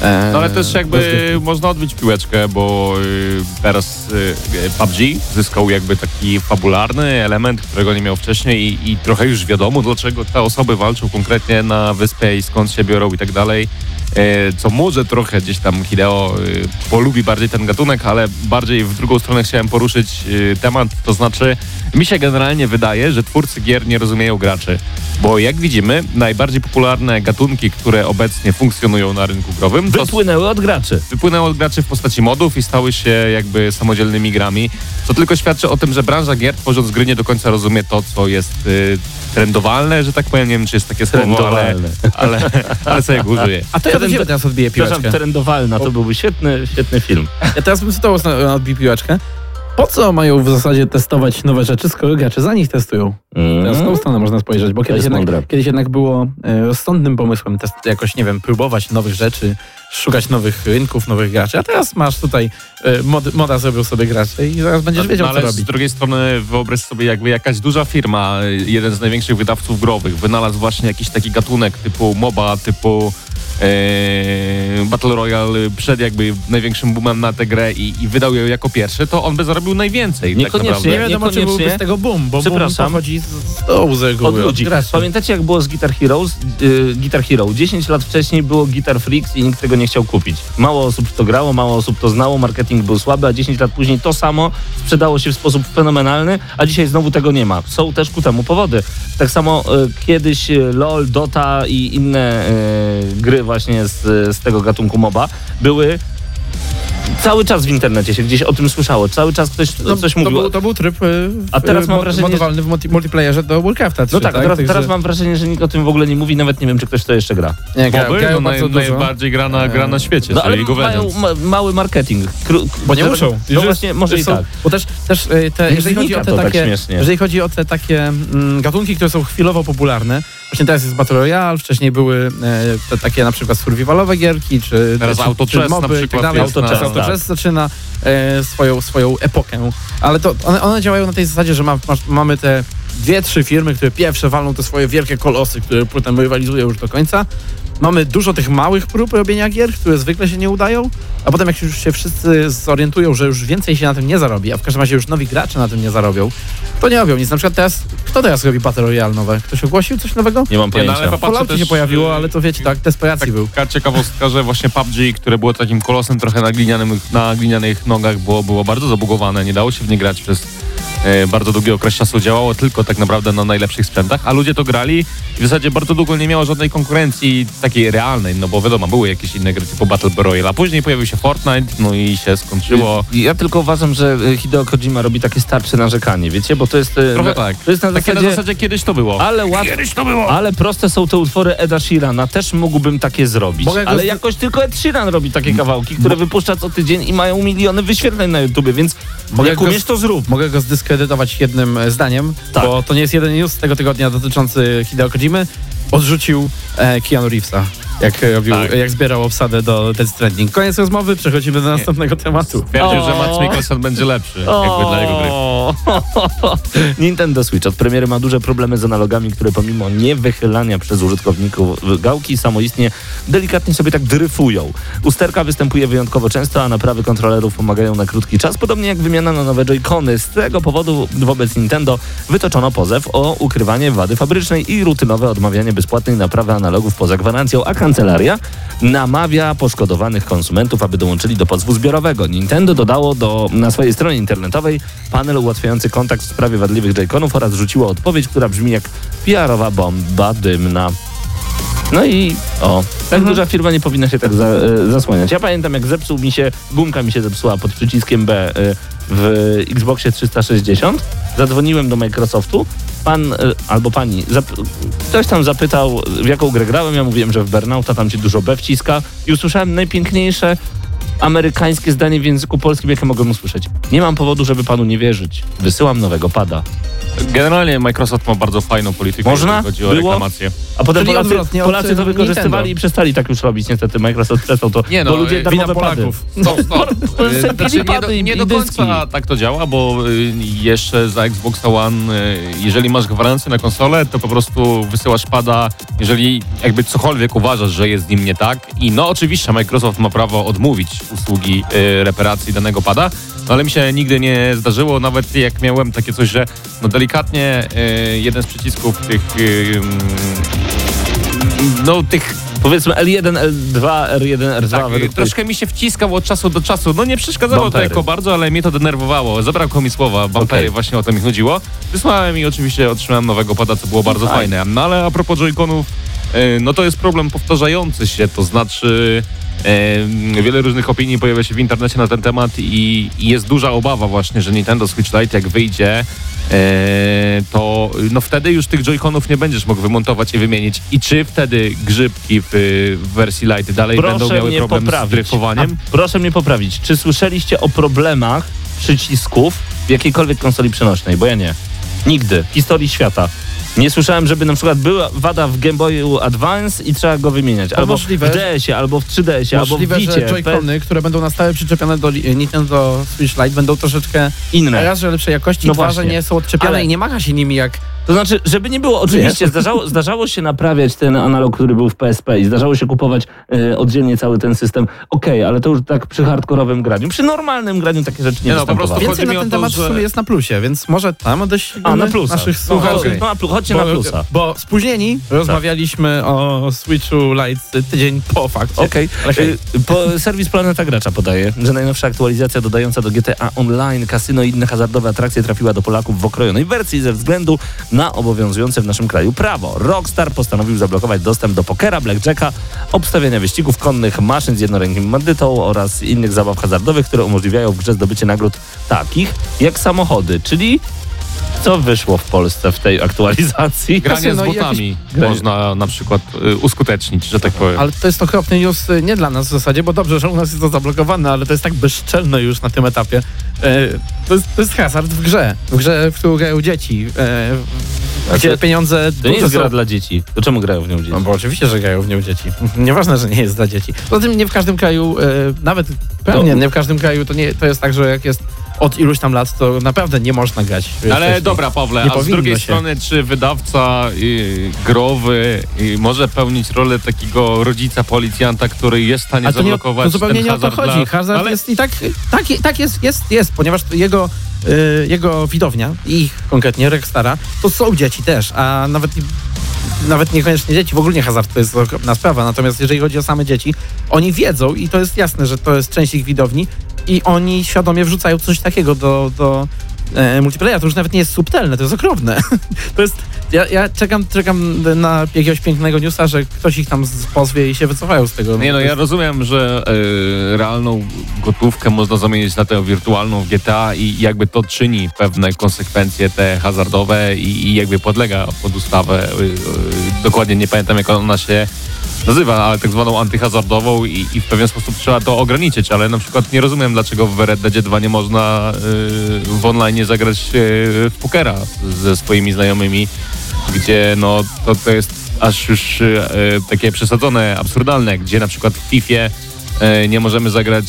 [SPEAKER 5] e,
[SPEAKER 6] No ale też jakby można odbić piłeczkę, bo y, teraz y, PUBG zyskał jakby taki fabularny element, którego nie miał wcześniej i, i trochę już wiadomo, dlaczego te osoby walczą konkretnie na wyspie i skąd się biorą i tak dalej. E, Co może trochę gdzieś tam Hideo y, polubi bardziej ten gatunek, ale bardziej w drugą stronę chciałem poruszyć y, temat, to znaczy mi się generalnie wydaje, że twórcy gier nie rozumieją graczy, bo jak widzimy, najbardziej popularne gatunki, które obecnie funkcjonują na rynku growym, to
[SPEAKER 3] Wypłynęły od graczy.
[SPEAKER 6] wypłynęły od graczy w postaci modów i stały się jakby samodzielnymi grami, co tylko świadczy o tym, że branża gier tworząc gry nie do końca rozumie to, co jest y, trendowalne, że tak powiem, nie wiem czy jest takie słowo, ale,
[SPEAKER 3] Trendowalne.
[SPEAKER 6] ale, ale sobie go użyję.
[SPEAKER 5] A to ja
[SPEAKER 3] Trend-
[SPEAKER 5] ciebie teraz odbiję
[SPEAKER 3] Przepraszam,
[SPEAKER 5] piłeczkę.
[SPEAKER 3] trendowalna, to byłby świetny, świetny film.
[SPEAKER 5] Ja teraz bym na odbiję piłeczkę. Po co mają w zasadzie testować nowe rzeczy, skoro gracze za nich testują? Teraz w tą stronę można spojrzeć, bo kiedyś jednak, kiedyś jednak było e, rozsądnym pomysłem test, jakoś, nie wiem, próbować nowych rzeczy, szukać nowych rynków, nowych graczy. A teraz masz tutaj, e, mod, moda zrobił sobie gracze i zaraz będziesz wiedział,
[SPEAKER 6] no,
[SPEAKER 5] co
[SPEAKER 6] ale
[SPEAKER 5] robić.
[SPEAKER 6] z drugiej strony wyobraź sobie jakby jakaś duża firma, jeden z największych wydawców growych, wynalazł właśnie jakiś taki gatunek typu MOBA, typu Battle Royale przed jakby największym boomem na tę grę i, i wydał ją jako pierwszy, to on by zarobił najwięcej
[SPEAKER 3] Niekoniecznie.
[SPEAKER 6] tak.
[SPEAKER 5] Nie wiadomo, czy byłby z tego boom, bo boom
[SPEAKER 3] Przepraszam.
[SPEAKER 5] pochodzi z, z dołu z reguły,
[SPEAKER 3] Od ludzi.
[SPEAKER 5] graczy.
[SPEAKER 3] Pamiętacie jak było z Guitar Heroes? Yy, Guitar Hero. 10 lat wcześniej było Guitar Freaks i nikt tego nie chciał kupić. Mało osób to grało, mało osób to znało, marketing był słaby, a 10 lat później to samo sprzedało się w sposób fenomenalny, a dzisiaj znowu tego nie ma. Są też ku temu powody. Tak samo yy, kiedyś yy, LOL, Dota i inne yy, gry właśnie z, z tego gatunku MOBA były cały czas w internecie się gdzieś o tym słyszało. Cały czas ktoś
[SPEAKER 5] No,
[SPEAKER 3] coś
[SPEAKER 5] to,
[SPEAKER 3] mówił.
[SPEAKER 5] był, to był tryb e,
[SPEAKER 3] A teraz
[SPEAKER 5] e,
[SPEAKER 3] mam wrażenie,
[SPEAKER 5] modowalny w multi, multiplayerze do Warcrafta 3,
[SPEAKER 3] No tak, a teraz,
[SPEAKER 5] Także-
[SPEAKER 3] teraz mam wrażenie, że nikt o tym w ogóle nie mówi, nawet nie wiem, czy ktoś to jeszcze gra.
[SPEAKER 5] Nie, gra,
[SPEAKER 6] Moby, no,
[SPEAKER 5] bardzo
[SPEAKER 6] naj, najbardziej grana gra na świecie,
[SPEAKER 3] No ale mają ma, mały marketing. Kró-
[SPEAKER 5] Bo nie muszą.
[SPEAKER 3] No właśnie, może i
[SPEAKER 5] są-
[SPEAKER 3] tak.
[SPEAKER 5] Bo też, też e, te, jeżeli, chodzi o te
[SPEAKER 3] tak
[SPEAKER 5] takie,
[SPEAKER 3] śmiesznie.
[SPEAKER 5] jeżeli chodzi o te takie mm, gatunki, które są chwilowo popularne, właśnie teraz jest Battle Royale, wcześniej były e, te takie na przykład survivalowe gierki, czy,
[SPEAKER 6] Teraz
[SPEAKER 5] czy,
[SPEAKER 6] Auto
[SPEAKER 5] czy
[SPEAKER 6] Chess
[SPEAKER 5] moby
[SPEAKER 6] na
[SPEAKER 5] tak
[SPEAKER 6] przykład
[SPEAKER 5] dalej.
[SPEAKER 6] Jest
[SPEAKER 5] Auto
[SPEAKER 3] na-
[SPEAKER 5] Chess, Auto
[SPEAKER 3] tak.
[SPEAKER 5] Chess zaczyna e, swoją, swoją epokę, ale to one, one działają na tej zasadzie, że ma, masz, mamy te dwie, trzy firmy, które pierwsze walną te swoje wielkie kolosy, które potem rywalizują już do końca. Mamy dużo tych małych prób robienia gier, które zwykle się nie udają, a potem jak już się wszyscy zorientują, że już więcej się na tym nie zarobi, a w każdym razie już nowi gracze na tym nie zarobią, to nie robią nic. Na przykład teraz, kto teraz robi Battle Royale nowe? Ktoś ogłosił coś nowego?
[SPEAKER 3] Nie mam
[SPEAKER 6] Nie, no, ale
[SPEAKER 3] pojęcia.
[SPEAKER 6] popatrzę
[SPEAKER 5] Falloutie
[SPEAKER 6] też,
[SPEAKER 5] się pojawiło, ale to wiecie,
[SPEAKER 6] y,
[SPEAKER 5] tak, desperacji był.
[SPEAKER 6] Taka ciekawostka, że właśnie PUBG, które było takim kolosem trochę na, glinianym, na glinianych nogach, było, było bardzo zabugowane, nie dało się w nie grać przez bardzo długi okres czasu, działało tylko tak naprawdę na najlepszych sprzętach, a ludzie to grali i w zasadzie bardzo długo nie miało żadnej konkurencji takiej realnej, no bo wiadomo, były jakieś inne gry typu Battle Royale, a później pojawił się Fortnite, no i się skończyło.
[SPEAKER 3] Ja tylko uważam, że y, Hideo Kojima robi takie starcze narzekanie, wiecie? Bo to jest... y,
[SPEAKER 6] Trochę
[SPEAKER 3] na,
[SPEAKER 6] tak.
[SPEAKER 3] To jest na
[SPEAKER 6] Takie
[SPEAKER 3] zasadzie...
[SPEAKER 6] na zasadzie kiedyś to było.
[SPEAKER 3] Ale łatwo. Ale proste są te utwory Eda Sheerana. Też mógłbym takie zrobić.
[SPEAKER 5] Mogę go
[SPEAKER 3] Ale
[SPEAKER 5] zdy-
[SPEAKER 3] jakoś tylko Ed Sheeran robi takie kawałki, które wypuszcza co tydzień i mają miliony wyświetleń na YouTubie, więc
[SPEAKER 5] Mogę
[SPEAKER 3] jak
[SPEAKER 5] go
[SPEAKER 3] umiesz, to zrób.
[SPEAKER 5] Mogę go zdyskredytować jednym e, zdaniem,
[SPEAKER 3] Tak.
[SPEAKER 5] bo to nie jest jeden news z tego tygodnia dotyczący Hideo Kojimy. Odrzucił e, Keanu Reevesa, jak, robił,
[SPEAKER 6] Tak.
[SPEAKER 5] jak zbierał obsadę do Death Stranding. Koniec rozmowy, przechodzimy do następnego tematu.
[SPEAKER 6] Twierdził, że. Max Mikkelsen będzie lepszy jakby dla jego gry.
[SPEAKER 3] Nintendo Switch od premiery ma duże problemy z analogami, które pomimo niewychylania przez użytkowników gałki samoistnie delikatnie sobie tak dryfują. Usterka występuje wyjątkowo często, a naprawy kontrolerów pomagają na krótki czas, podobnie jak wymiana na nowe Joy-Cony. Z tego powodu wobec Nintendo wytoczono pozew o ukrywanie wady fabrycznej i rutynowe odmawianie bezpłatnej naprawy analogów poza gwarancją, a kancelaria namawia poszkodowanych konsumentów, aby dołączyli do pozwu zbiorowego. Nintendo dodało do, na swojej stronie internetowej panel ułatwiający kontakt w sprawie wadliwych Joy-Conów oraz rzuciło odpowiedź, która brzmi jak PR-owa bomba dymna. No i o, tak duża firma nie powinna się tak za, e, zasłaniać. Ja pamiętam, jak zepsuł mi się, gumka mi się zepsuła pod przyciskiem B e, w Xboxie 360. Zadzwoniłem do Microsoftu. Pan e, albo pani, ktoś tam zapytał, w jaką grę grałem. Ja mówiłem, że w Burnouta tam się dużo B wciska i usłyszałem najpiękniejsze amerykańskie zdanie w języku polskim, jakie mogłem usłyszeć. Nie mam powodu, żeby panu nie wierzyć. Wysyłam nowego pada.
[SPEAKER 6] Generalnie Microsoft ma bardzo fajną politykę,
[SPEAKER 3] Można?
[SPEAKER 6] jeżeli chodzi o
[SPEAKER 3] Było?
[SPEAKER 6] reklamację.
[SPEAKER 3] A potem
[SPEAKER 5] Czyli
[SPEAKER 3] Polacy,
[SPEAKER 5] odwrotnie od,
[SPEAKER 3] Polacy to
[SPEAKER 5] y,
[SPEAKER 3] wykorzystywali
[SPEAKER 5] Nintendo.
[SPEAKER 3] i przestali tak już robić. Niestety Microsoft przestał to,
[SPEAKER 6] Nie no,
[SPEAKER 3] bo ludzie
[SPEAKER 6] y,
[SPEAKER 3] darmowe
[SPEAKER 5] wina
[SPEAKER 3] pady.
[SPEAKER 5] Polaków.
[SPEAKER 6] Stop, stop.
[SPEAKER 3] Znaczy,
[SPEAKER 6] Znaczy, nie, do,
[SPEAKER 3] pady i-
[SPEAKER 6] nie
[SPEAKER 3] i
[SPEAKER 6] do
[SPEAKER 3] dyski.
[SPEAKER 6] końca tak to działa, bo y, jeszcze za Xbox One, y, jeżeli masz gwarancję na konsolę, to po prostu wysyłasz pada, jeżeli jakby cokolwiek uważasz, że jest z nim nie tak. I no oczywiście Microsoft ma prawo odmówić usługi y, reparacji danego pada, no ale mi się nigdy nie zdarzyło, nawet jak miałem takie coś, że no delikatnie y, jeden z przycisków tych y, mm, no tych
[SPEAKER 3] Powiedzmy L1, L2, R1, R2.
[SPEAKER 6] tak, troszkę mi się wciskał od czasu do czasu. No nie przeszkadzało
[SPEAKER 3] Bumpery.
[SPEAKER 6] to jako bardzo, ale mnie to denerwowało. Zabrakło mi słowa, bumpery,
[SPEAKER 3] Okej.
[SPEAKER 6] właśnie o to mi chodziło. Wysłałem i oczywiście otrzymałem nowego pada, co było bardzo fajne. No ale a propos joyconów, no to jest problem powtarzający się, to znaczy e, wiele różnych opinii pojawia się w internecie na ten temat i, i jest duża obawa właśnie, że Nintendo Switch Lite jak wyjdzie, e, to no wtedy już tych joyconów nie będziesz mógł wymontować i wymienić. I czy wtedy grzybki w, w wersji Lite dalej będą
[SPEAKER 3] Proszę
[SPEAKER 6] miały
[SPEAKER 3] mnie
[SPEAKER 6] problem
[SPEAKER 3] poprawić.
[SPEAKER 6] z dryfowaniem?
[SPEAKER 3] A proszę mnie poprawić. Czy słyszeliście o problemach przycisków w jakiejkolwiek konsoli przenośnej? Bo ja nie. Nigdy. W historii świata. Nie słyszałem, żeby na przykład była wada w Game Boyu Advance i trzeba go wymieniać. Albo
[SPEAKER 5] możliwe.
[SPEAKER 3] w DS-ie, albo w 3DS-ie, albo w
[SPEAKER 5] Możliwe,
[SPEAKER 3] Vicie.
[SPEAKER 5] że Joy-Cony, które będą na stałe przyczepione do Nintendo Switch Lite będą troszeczkę
[SPEAKER 3] Inne.
[SPEAKER 5] raz, że lepszej jakości,
[SPEAKER 3] No
[SPEAKER 5] dwa, że nie są odczepiane
[SPEAKER 3] Ale-
[SPEAKER 5] i nie macha się nimi jak...
[SPEAKER 3] To znaczy, żeby nie było, oczywiście zdarzało, zdarzało się naprawiać ten analog, który był w PSP i zdarzało się kupować e, oddzielnie cały ten system. Okej, ale to już tak przy hardkorowym graniu. Przy normalnym graniu takie rzeczy nie,
[SPEAKER 6] Nie no, po prostu
[SPEAKER 5] Więcej na ten
[SPEAKER 6] to,
[SPEAKER 5] temat w
[SPEAKER 6] że-
[SPEAKER 5] sumie jest na plusie, więc może tam odeślemy
[SPEAKER 3] A, na plusa.
[SPEAKER 5] naszych
[SPEAKER 3] No,
[SPEAKER 5] słuchaczy.
[SPEAKER 3] no, plu- chodźcie na plusa.
[SPEAKER 5] Bo spóźnieni rozmawialiśmy o Switchu Lite tydzień po fakcie.
[SPEAKER 3] Okej.
[SPEAKER 5] Hej.
[SPEAKER 3] Y, Po, serwis Planeta Gracza podaje, że najnowsza aktualizacja dodająca do GTA Online kasyno i inne hazardowe atrakcje trafiła do Polaków w okrojonej wersji ze względu na obowiązujące w naszym kraju prawo. Rockstar postanowił zablokować dostęp do pokera, blackjacka, obstawiania wyścigów konnych, maszyn z jednorękim bandytą oraz innych zabaw hazardowych, które umożliwiają w grze zdobycie nagród takich jak samochody, czyli co wyszło w Polsce w tej aktualizacji?
[SPEAKER 6] Granie z
[SPEAKER 5] Kasyno i
[SPEAKER 6] botami
[SPEAKER 3] jakieś-
[SPEAKER 6] można na przykład y, uskutecznić, że tak powiem.
[SPEAKER 5] Ale to jest okropny news y, nie dla nas w zasadzie, bo dobrze, że u nas jest to zablokowane, ale to jest tak bezczelne już na tym etapie. E, to, jest, to jest hazard w grze, w grze, w którą grają dzieci, gdzie
[SPEAKER 3] to-
[SPEAKER 5] pieniądze
[SPEAKER 3] To nie jest gra
[SPEAKER 5] są.
[SPEAKER 3] dla dzieci. To czemu grają w nią dzieci?
[SPEAKER 5] No bo oczywiście, że grają w nią dzieci. Nieważne, że nie jest dla dzieci. Poza tym nie w każdym kraju, e, nawet pewnie nie w każdym kraju, to, nie, to jest tak, że jak jest od iluś tam lat, to naprawdę nie można grać. e,
[SPEAKER 6] Ale
[SPEAKER 5] wcześniej.
[SPEAKER 6] dobra, Pawle,
[SPEAKER 5] Nie
[SPEAKER 6] a z drugiej
[SPEAKER 5] się.
[SPEAKER 6] strony, czy wydawca y, growy y, może pełnić rolę takiego rodzica policjanta, który jest w stanie
[SPEAKER 5] to, nie,
[SPEAKER 6] zablokować
[SPEAKER 5] to zupełnie
[SPEAKER 6] ten
[SPEAKER 5] nie o to
[SPEAKER 6] hazard
[SPEAKER 5] chodzi.
[SPEAKER 6] Dla...
[SPEAKER 5] Hazard
[SPEAKER 6] ale...
[SPEAKER 5] jest i tak, tak, tak jest, jest, jest, ponieważ jego, jego widownia, ich konkretnie, Rockstara, to są dzieci też, a nawet, nawet niekoniecznie dzieci, w ogóle nie hazard to jest okropna sprawa, natomiast jeżeli chodzi o same dzieci, oni wiedzą i to jest jasne, że to jest część ich widowni i oni świadomie wrzucają coś takiego do, do e, to już nawet nie jest subtelne, to jest okropne. to jest, ja, ja czekam, czekam na jakiegoś pięknego newsa, że ktoś ich tam pozwie i się wycofają z tego.
[SPEAKER 6] Nie no, ja rozumiem, że y, realną gotówkę można zamienić na tę wirtualną w GTA i jakby to czyni pewne konsekwencje te hazardowe i, i jakby podlega pod ustawę. Y, y, dokładnie nie pamiętam jak ona się nazywa, ale tak zwaną antyhazardową i, i w pewien sposób trzeba to ograniczyć, ale na przykład nie rozumiem, dlaczego w Red Deadzie 2 nie można y, w online zagrać y, w pokera ze swoimi znajomymi, gdzie no to, to jest aż już e, takie przesadzone, absurdalne, gdzie na przykład w FIFA nie możemy zagrać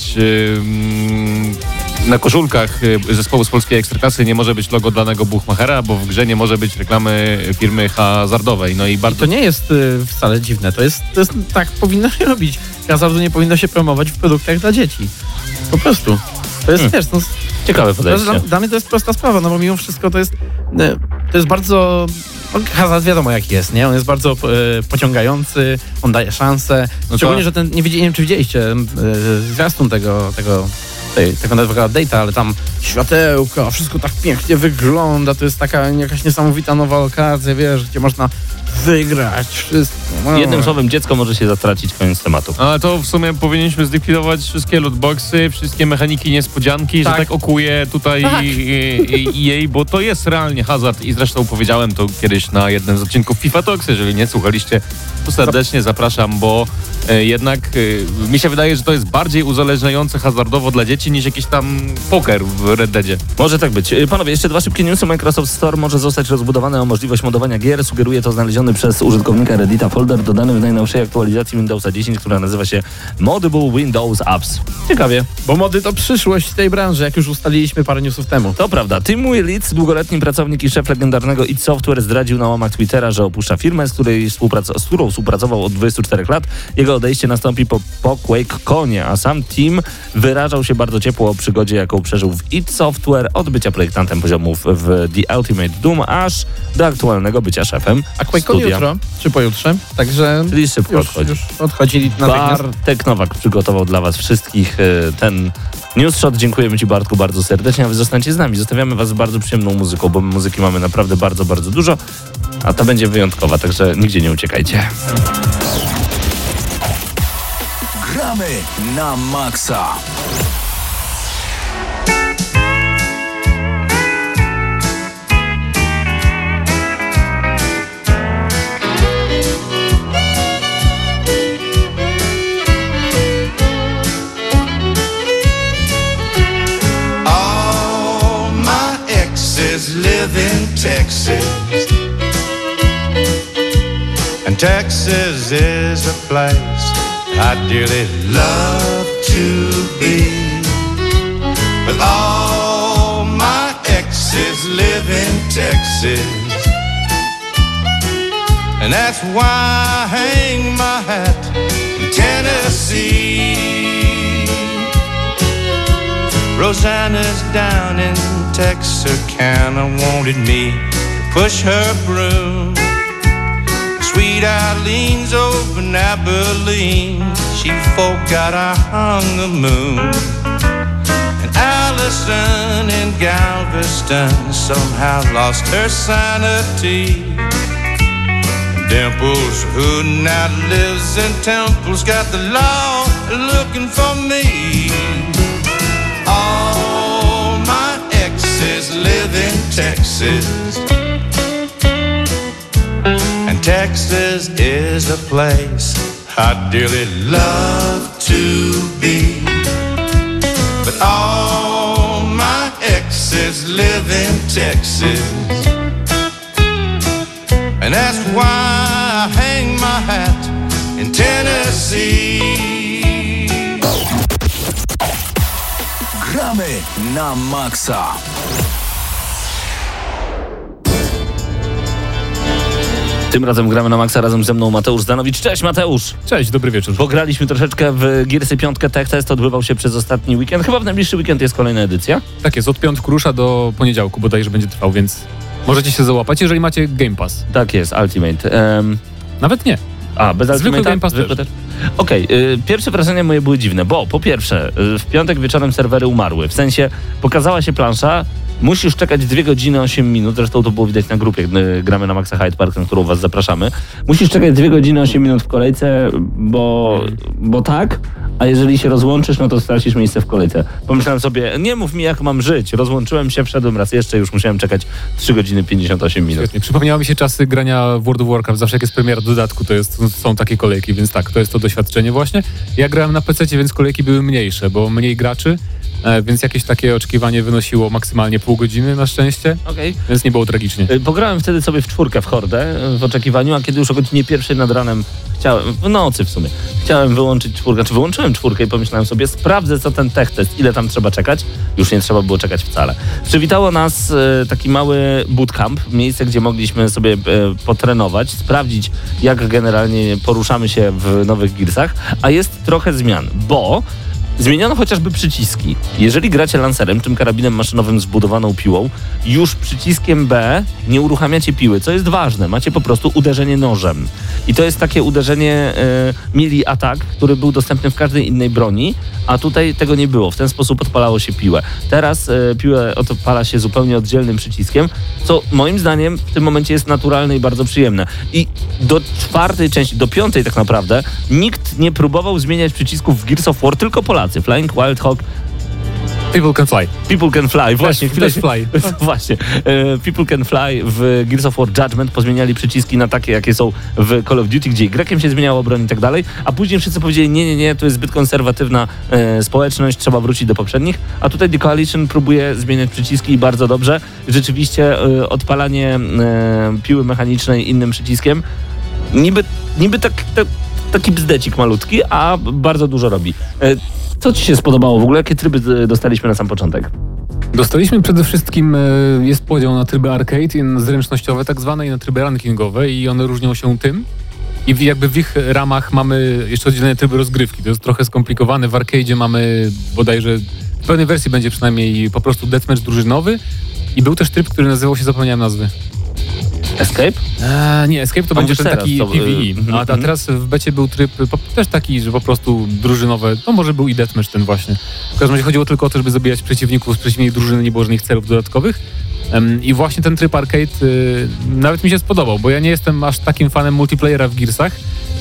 [SPEAKER 6] na koszulkach e, zespołu z polskiej ekstraklasy nie może być logo danego Buchmachera, bo w grze nie może być reklamy firmy hazardowej. No i
[SPEAKER 5] I
[SPEAKER 6] bardzo
[SPEAKER 5] to nie jest y, wcale dziwne. To jest, to jest tak powinno się robić. Hazardu nie powinno się promować w produktach dla dzieci. Po prostu. To jest, wiesz, no,
[SPEAKER 3] Ciekawe
[SPEAKER 5] to,
[SPEAKER 3] podejście.
[SPEAKER 5] dla, dla mnie to jest prosta sprawa, no bo mimo wszystko to jest, y, to jest bardzo, no, hazard wiadomo jaki jest, nie? On jest bardzo y, pociągający, on daje szansę.
[SPEAKER 6] to-
[SPEAKER 5] Szczególnie, że ten, nie, widzi, nie wiem czy widzieliście y, zwiastun tego, tego tej, tego nowego update'a, ale tam światełka, wszystko tak pięknie wygląda, to jest taka jakaś niesamowita nowa okazja, wiesz, gdzie można wygrać wszystko. No.
[SPEAKER 3] Jednym słowem, dziecko może się zatracić, koniec tematu.
[SPEAKER 6] Ale to w sumie powinniśmy zlikwidować wszystkie lootboxy, wszystkie mechaniki niespodzianki,
[SPEAKER 5] Tak.
[SPEAKER 6] że tak okuję tutaj
[SPEAKER 5] Tak.
[SPEAKER 6] jej, bo to jest realnie hazard i zresztą powiedziałem to kiedyś na jednym z odcinków FIFA Talks, jeżeli nie słuchaliście, to serdecznie zapraszam, bo e, jednak e, mi się wydaje, że to jest bardziej uzależniające hazardowo dla dzieci niż jakiś tam poker w Red Deadzie.
[SPEAKER 3] Może tak być. Y, Panowie, jeszcze dwa szybkie newsy. Microsoft Store może zostać rozbudowany o możliwość modowania gier. Sugeruje to znaleziony przez użytkownika Reddita folder dodany w najnowszej aktualizacji Windowsa 10, która nazywa się Modable Windows Apps. Ciekawie.
[SPEAKER 5] Bo mody to przyszłość tej branży, jak już ustaliliśmy parę newsów temu.
[SPEAKER 3] To prawda. Tim Willits, długoletni pracownik i szef legendarnego id Software, zdradził na łamach Twittera, że opuszcza firmę, z, której współprac- z którą współpracował od 24 lat. Jego odejście nastąpi po, po QuakeConie, a sam Tim wyrażał się bardzo ciepło o przygodzie, jaką przeżył w id Software, od bycia projektantem poziomów w The Ultimate Doom, aż do aktualnego bycia szefem
[SPEAKER 5] A QuakeCon
[SPEAKER 3] studia.
[SPEAKER 5] jutro, czy pojutrze, także
[SPEAKER 3] Czyli szybko
[SPEAKER 5] już,
[SPEAKER 3] odchodzi.
[SPEAKER 5] już odchodzi natychmiast.
[SPEAKER 3] Bartek Nowak przygotował dla Was wszystkich e, ten news shot. Dziękujemy Ci Bartku bardzo serdecznie, a Wy zostańcie z nami. Zostawiamy Was z bardzo przyjemną muzyką, bo my muzyki mamy naprawdę bardzo, bardzo dużo, a ta będzie wyjątkowa, także nigdzie nie uciekajcie.
[SPEAKER 2] Gramy na maksa.
[SPEAKER 7] Texas. And Texas is a place I dearly love to be. But all my exes live in Texas. And that's why I hang my hat in Tennessee. Rosanna's down in Texarkana wanted me to push her broom. Sweet Eileen's over in Abilene. She forgot I hung the moon. And Allison in Galveston somehow lost her sanity. And Dimples, who now lives in Temple's, got the law looking for me. Live in Texas. And Texas is a place I dearly love to be. But all my exes live in Texas. And that's why I hang my hat in Tennessee.
[SPEAKER 2] Na maksa.
[SPEAKER 3] Tym razem gramy na maksa razem ze mną Mateusz Zdanowicz. Cześć Mateusz!
[SPEAKER 6] Cześć, dobry wieczór.
[SPEAKER 3] Pograliśmy troszeczkę w Gearsy 5 Tech Test, odbywał się przez ostatni weekend. Chyba w najbliższy weekend jest kolejna edycja.
[SPEAKER 6] Tak jest, od piątku rusza do poniedziałku bodajże będzie trwał, więc możecie się załapać, jeżeli macie Game Pass.
[SPEAKER 3] Tak jest, Ultimate. Em,
[SPEAKER 6] Nawet nie.
[SPEAKER 3] A, bez
[SPEAKER 6] Zwykły? Game Pass
[SPEAKER 3] Zwykły też. Okej, y, pierwsze wrażenia moje były dziwne, bo po pierwsze, y, w piątek wieczorem serwery umarły. W sensie pokazała się plansza, musisz czekać 2 godziny 8 minut, zresztą to było widać na grupie, y, gramy na Maxa Hyde Park, na którą was zapraszamy. Musisz czekać 2 godziny 8 minut w kolejce, bo, bo tak, a jeżeli się rozłączysz, no to stracisz miejsce w kolejce. Pomyślałem sobie, nie mów mi jak mam żyć. Rozłączyłem się, wszedłem raz jeszcze, już musiałem czekać 3 godziny 58 minut.
[SPEAKER 6] Świetnie. Przypomniały mi się czasy grania w World of Warcraft. Zawsze jak jest premiera dodatku, to jest, są takie kolejki, więc tak, to jest to doświadczenie właśnie. Ja grałem na PC, więc kolejki były mniejsze, bo mniej graczy, więc jakieś takie oczekiwanie wynosiło maksymalnie pół godziny na szczęście,
[SPEAKER 3] Okej.
[SPEAKER 6] więc nie było tragicznie.
[SPEAKER 3] Y, Pograłem wtedy sobie w czwórkę w hordę y, w oczekiwaniu, a kiedy już o godzinie pierwszej nad ranem chciałem, w nocy w sumie, chciałem wyłączyć czwórkę, czy wyłączyłem czwórkę i pomyślałem sobie, sprawdzę co ten tech test, ile tam trzeba czekać. Już nie trzeba było czekać wcale. Przywitało nas taki mały bootcamp, miejsce, gdzie mogliśmy sobie potrenować, sprawdzić jak generalnie poruszamy się w nowych Gearsach, a jest trochę zmian, bo Zmieniono chociażby przyciski. Jeżeli gracie lancerem, tym karabinem maszynowym z budowaną piłą, już przyciskiem B nie uruchamiacie piły, co jest ważne. Macie po prostu uderzenie nożem. I to jest takie uderzenie e, melee atak, który był dostępny w każdej innej broni, a tutaj tego nie było. W ten sposób odpalało się piłę. Teraz e, piłę odpala się zupełnie oddzielnym przyciskiem, co moim zdaniem w tym momencie jest naturalne i bardzo przyjemne. I do czwartej części, do piątej tak naprawdę, nikt nie próbował zmieniać przycisków w Gears of War, tylko Polacy. Flying Wild Hawk
[SPEAKER 8] People can fly.
[SPEAKER 3] People Can Fly, właśnie,
[SPEAKER 8] też fly.
[SPEAKER 3] Właśnie. E, People Can Fly w Gears of War Judgment pozmieniali przyciski na takie, jakie są w Call of Duty, gdzie Y się zmieniało broń i tak dalej, a później wszyscy powiedzieli, nie, nie, nie, to jest zbyt konserwatywna e, społeczność, trzeba wrócić do poprzednich, a tutaj The Coalition próbuje zmieniać przyciski i bardzo dobrze. Rzeczywiście e, odpalanie e, piły mechanicznej innym przyciskiem niby, niby tak, tak, taki bzdecik malutki, a bardzo dużo robi. Co ci się spodobało w ogóle? Jakie tryby e, dostaliśmy na sam początek?
[SPEAKER 8] Dostaliśmy przede wszystkim, e, jest podział na tryby arcade, zręcznościowe tak zwane i na tryby rankingowe i one różnią się tym. I jakby w ich ramach mamy jeszcze oddzielne tryby rozgrywki. To jest trochę skomplikowane. W arcade'zie mamy bodajże, w pewnej wersji będzie przynajmniej po prostu deathmatch drużynowy i był też tryb, który nazywał się, zapomniałem nazwy.
[SPEAKER 3] Escape?
[SPEAKER 8] Eee, nie, Escape to
[SPEAKER 3] A
[SPEAKER 8] będzie ten taki
[SPEAKER 3] to, y,
[SPEAKER 8] PvE.
[SPEAKER 3] mhm,
[SPEAKER 8] A, a
[SPEAKER 3] mhm.
[SPEAKER 8] teraz w becie był tryb też taki, że po prostu drużynowe, no może był i deathmatch ten właśnie. W każdym razie chodziło tylko o to, żeby zabijać przeciwników z przeciwnej drużyny, nie było żadnych celów dodatkowych. I właśnie ten tryb arcade y, nawet mi się spodobał, bo ja nie jestem aż takim fanem multiplayera w Gearsach,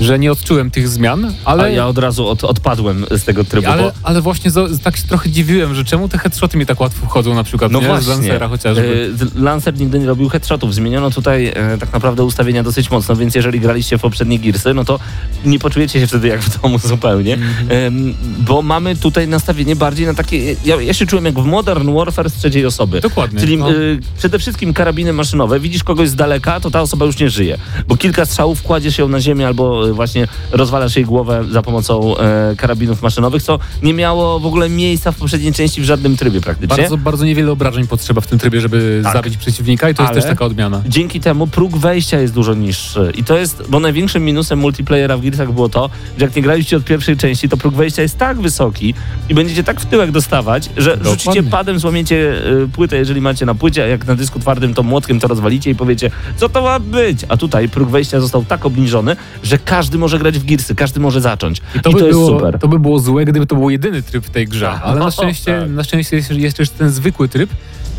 [SPEAKER 8] że nie odczułem tych zmian, ale...
[SPEAKER 3] Ale ja od razu od, odpadłem z tego trybu,
[SPEAKER 8] ale,
[SPEAKER 3] bo
[SPEAKER 8] ale właśnie zo- tak się trochę dziwiłem, że czemu te headshoty mi tak łatwo wchodzą na przykład,
[SPEAKER 3] no
[SPEAKER 8] nie?
[SPEAKER 3] właśnie,
[SPEAKER 8] Z Lancera chociażby.
[SPEAKER 3] z- Lancer nigdy nie robił headshotów. Zmieniono tutaj e, tak naprawdę ustawienia dosyć mocno, więc jeżeli graliście w poprzednie Gearsy, no to nie poczujecie się wtedy jak w domu zupełnie,
[SPEAKER 8] Mhm.
[SPEAKER 3] Em, bo mamy tutaj nastawienie bardziej na takie... Ja, ja się czułem jak w Modern Warfare z trzeciej osoby.
[SPEAKER 8] Dokładnie.
[SPEAKER 3] Czyli
[SPEAKER 8] no.
[SPEAKER 3] E, przede wszystkim karabiny maszynowe. Widzisz kogoś z daleka, to ta osoba już nie żyje. Bo kilka strzałów kładziesz ją na ziemię albo e, właśnie rozwalasz jej głowę za pomocą e, karabinów maszynowych, co nie miało w ogóle miejsca w poprzedniej części w żadnym trybie praktycznie.
[SPEAKER 8] Bardzo, bardzo niewiele obrażeń potrzeba w tym trybie, żeby
[SPEAKER 3] Tak.
[SPEAKER 8] zabić przeciwnika i to
[SPEAKER 3] Ale-
[SPEAKER 8] jest też taka odmiana.
[SPEAKER 3] Dzięki temu próg wejścia jest dużo niższy. I to jest, bo największym minusem multiplayera w Gearsach było to, że jak nie graliście od pierwszej części, to próg wejścia jest tak wysoki i będziecie tak w tyłek dostawać, że
[SPEAKER 8] Dokładnie.
[SPEAKER 3] rzucicie padem, złamiecie y, płytę, jeżeli macie na płycie, a jak na dysku twardym, to młotkiem to rozwalicie i powiecie, co to ma być? A tutaj próg wejścia został tak obniżony, że każdy może grać w Gearsy, każdy może zacząć. I to,
[SPEAKER 8] by
[SPEAKER 3] jest
[SPEAKER 8] było,
[SPEAKER 3] super.
[SPEAKER 8] To by było złe, gdyby to był jedyny tryb w tej grze. Ale na szczęście,
[SPEAKER 3] Tak.
[SPEAKER 8] na szczęście jest, jest też ten zwykły tryb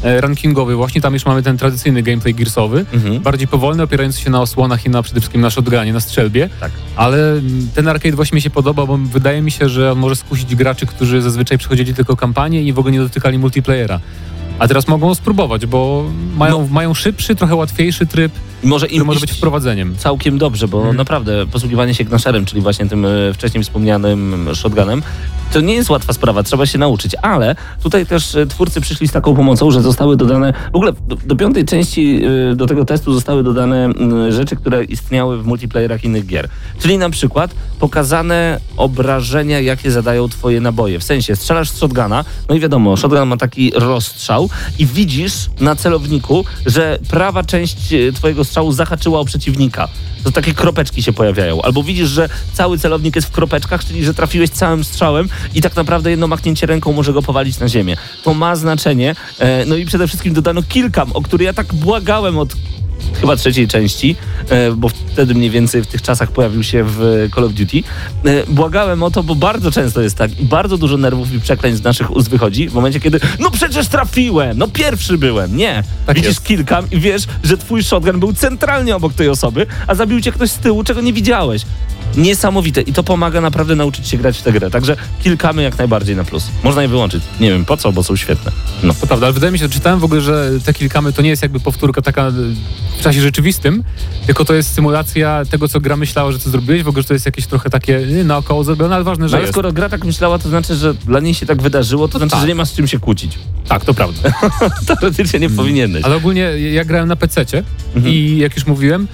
[SPEAKER 8] e, rankingowy. Właśnie tam już mamy ten tradycyjny gameplay gearsowy.
[SPEAKER 3] Mhm.
[SPEAKER 8] Bardziej powolny, opierający się na osłonach i na przede wszystkim na shotgunie, na strzelbie.
[SPEAKER 3] Tak.
[SPEAKER 8] Ale mm, ten arcade właśnie mi się podoba, bo wydaje mi się, że on może skusić graczy, którzy zazwyczaj przechodzili tylko kampanię i w ogóle nie dotykali multiplayera. A teraz mogą spróbować, bo mają,
[SPEAKER 3] No.
[SPEAKER 8] mają szybszy, trochę łatwiejszy tryb,
[SPEAKER 3] I może im
[SPEAKER 8] może być wprowadzeniem.
[SPEAKER 3] całkiem dobrze, bo
[SPEAKER 8] Mhm.
[SPEAKER 3] naprawdę posługiwanie się gnasherem, czyli właśnie tym e, wcześniej wspomnianym shotgunem, to nie jest łatwa sprawa, trzeba się nauczyć, ale tutaj też e, twórcy przyszli z taką pomocą, że zostały dodane, w ogóle do, do piątej części e, do tego testu zostały dodane rzeczy, które istniały w multiplayerach innych gier. Czyli na przykład pokazane obrażenia, jakie zadają twoje naboje. W sensie strzelasz z shotguna, no i wiadomo, shotgun ma taki rozstrzał i widzisz na celowniku, że prawa część e, twojego strzału zahaczyła o przeciwnika. To takie kropeczki się pojawiają. Albo widzisz, że cały celownik jest w kropeczkach, czyli że trafiłeś całym strzałem i tak naprawdę jedno machnięcie ręką może go powalić na ziemię. To ma znaczenie. E, no i przede wszystkim dodano kilkam, o które ja tak błagałem od chyba trzeciej części, e, bo wtedy mniej więcej w tych czasach pojawił się w Call of Duty. E, Błagałem o to, bo bardzo często jest tak bardzo dużo nerwów i przekleństw z naszych ust wychodzi w momencie, kiedy no przecież trafiłem, no pierwszy byłem. Nie.
[SPEAKER 8] Tak
[SPEAKER 3] Widzisz
[SPEAKER 8] jest.
[SPEAKER 3] kilkam i wiesz, że twój shotgun był centralnie obok tej osoby, a zabił cię ktoś z tyłu, czego nie widziałeś. Niesamowite i to pomaga naprawdę nauczyć się grać w tę grę. Także kilkamy jak najbardziej na plus. Można je wyłączyć. Nie wiem po co, bo są świetne. No.
[SPEAKER 8] To prawda, ale wydaje mi się, że czytałem w ogóle, że te kilkamy to nie jest jakby powtórka taka e, w czasie rzeczywistym, tylko to jest symulacja tego, co gra myślała, że co zrobiłeś, w ogóle, że to jest jakieś trochę takie naokoło zrobione, ale ważne,
[SPEAKER 3] No
[SPEAKER 8] że
[SPEAKER 3] ale
[SPEAKER 8] jest.
[SPEAKER 3] skoro gra tak myślała, to znaczy, że dla niej się tak wydarzyło, to znaczy,
[SPEAKER 8] tak.
[SPEAKER 3] że nie ma z czym się kłócić.
[SPEAKER 8] Tak, to prawda.
[SPEAKER 3] Teoretycznie nie powinieneś.
[SPEAKER 8] Ale ogólnie ja grałem na PC-cie
[SPEAKER 3] Mhm.
[SPEAKER 8] i jak już mówiłem,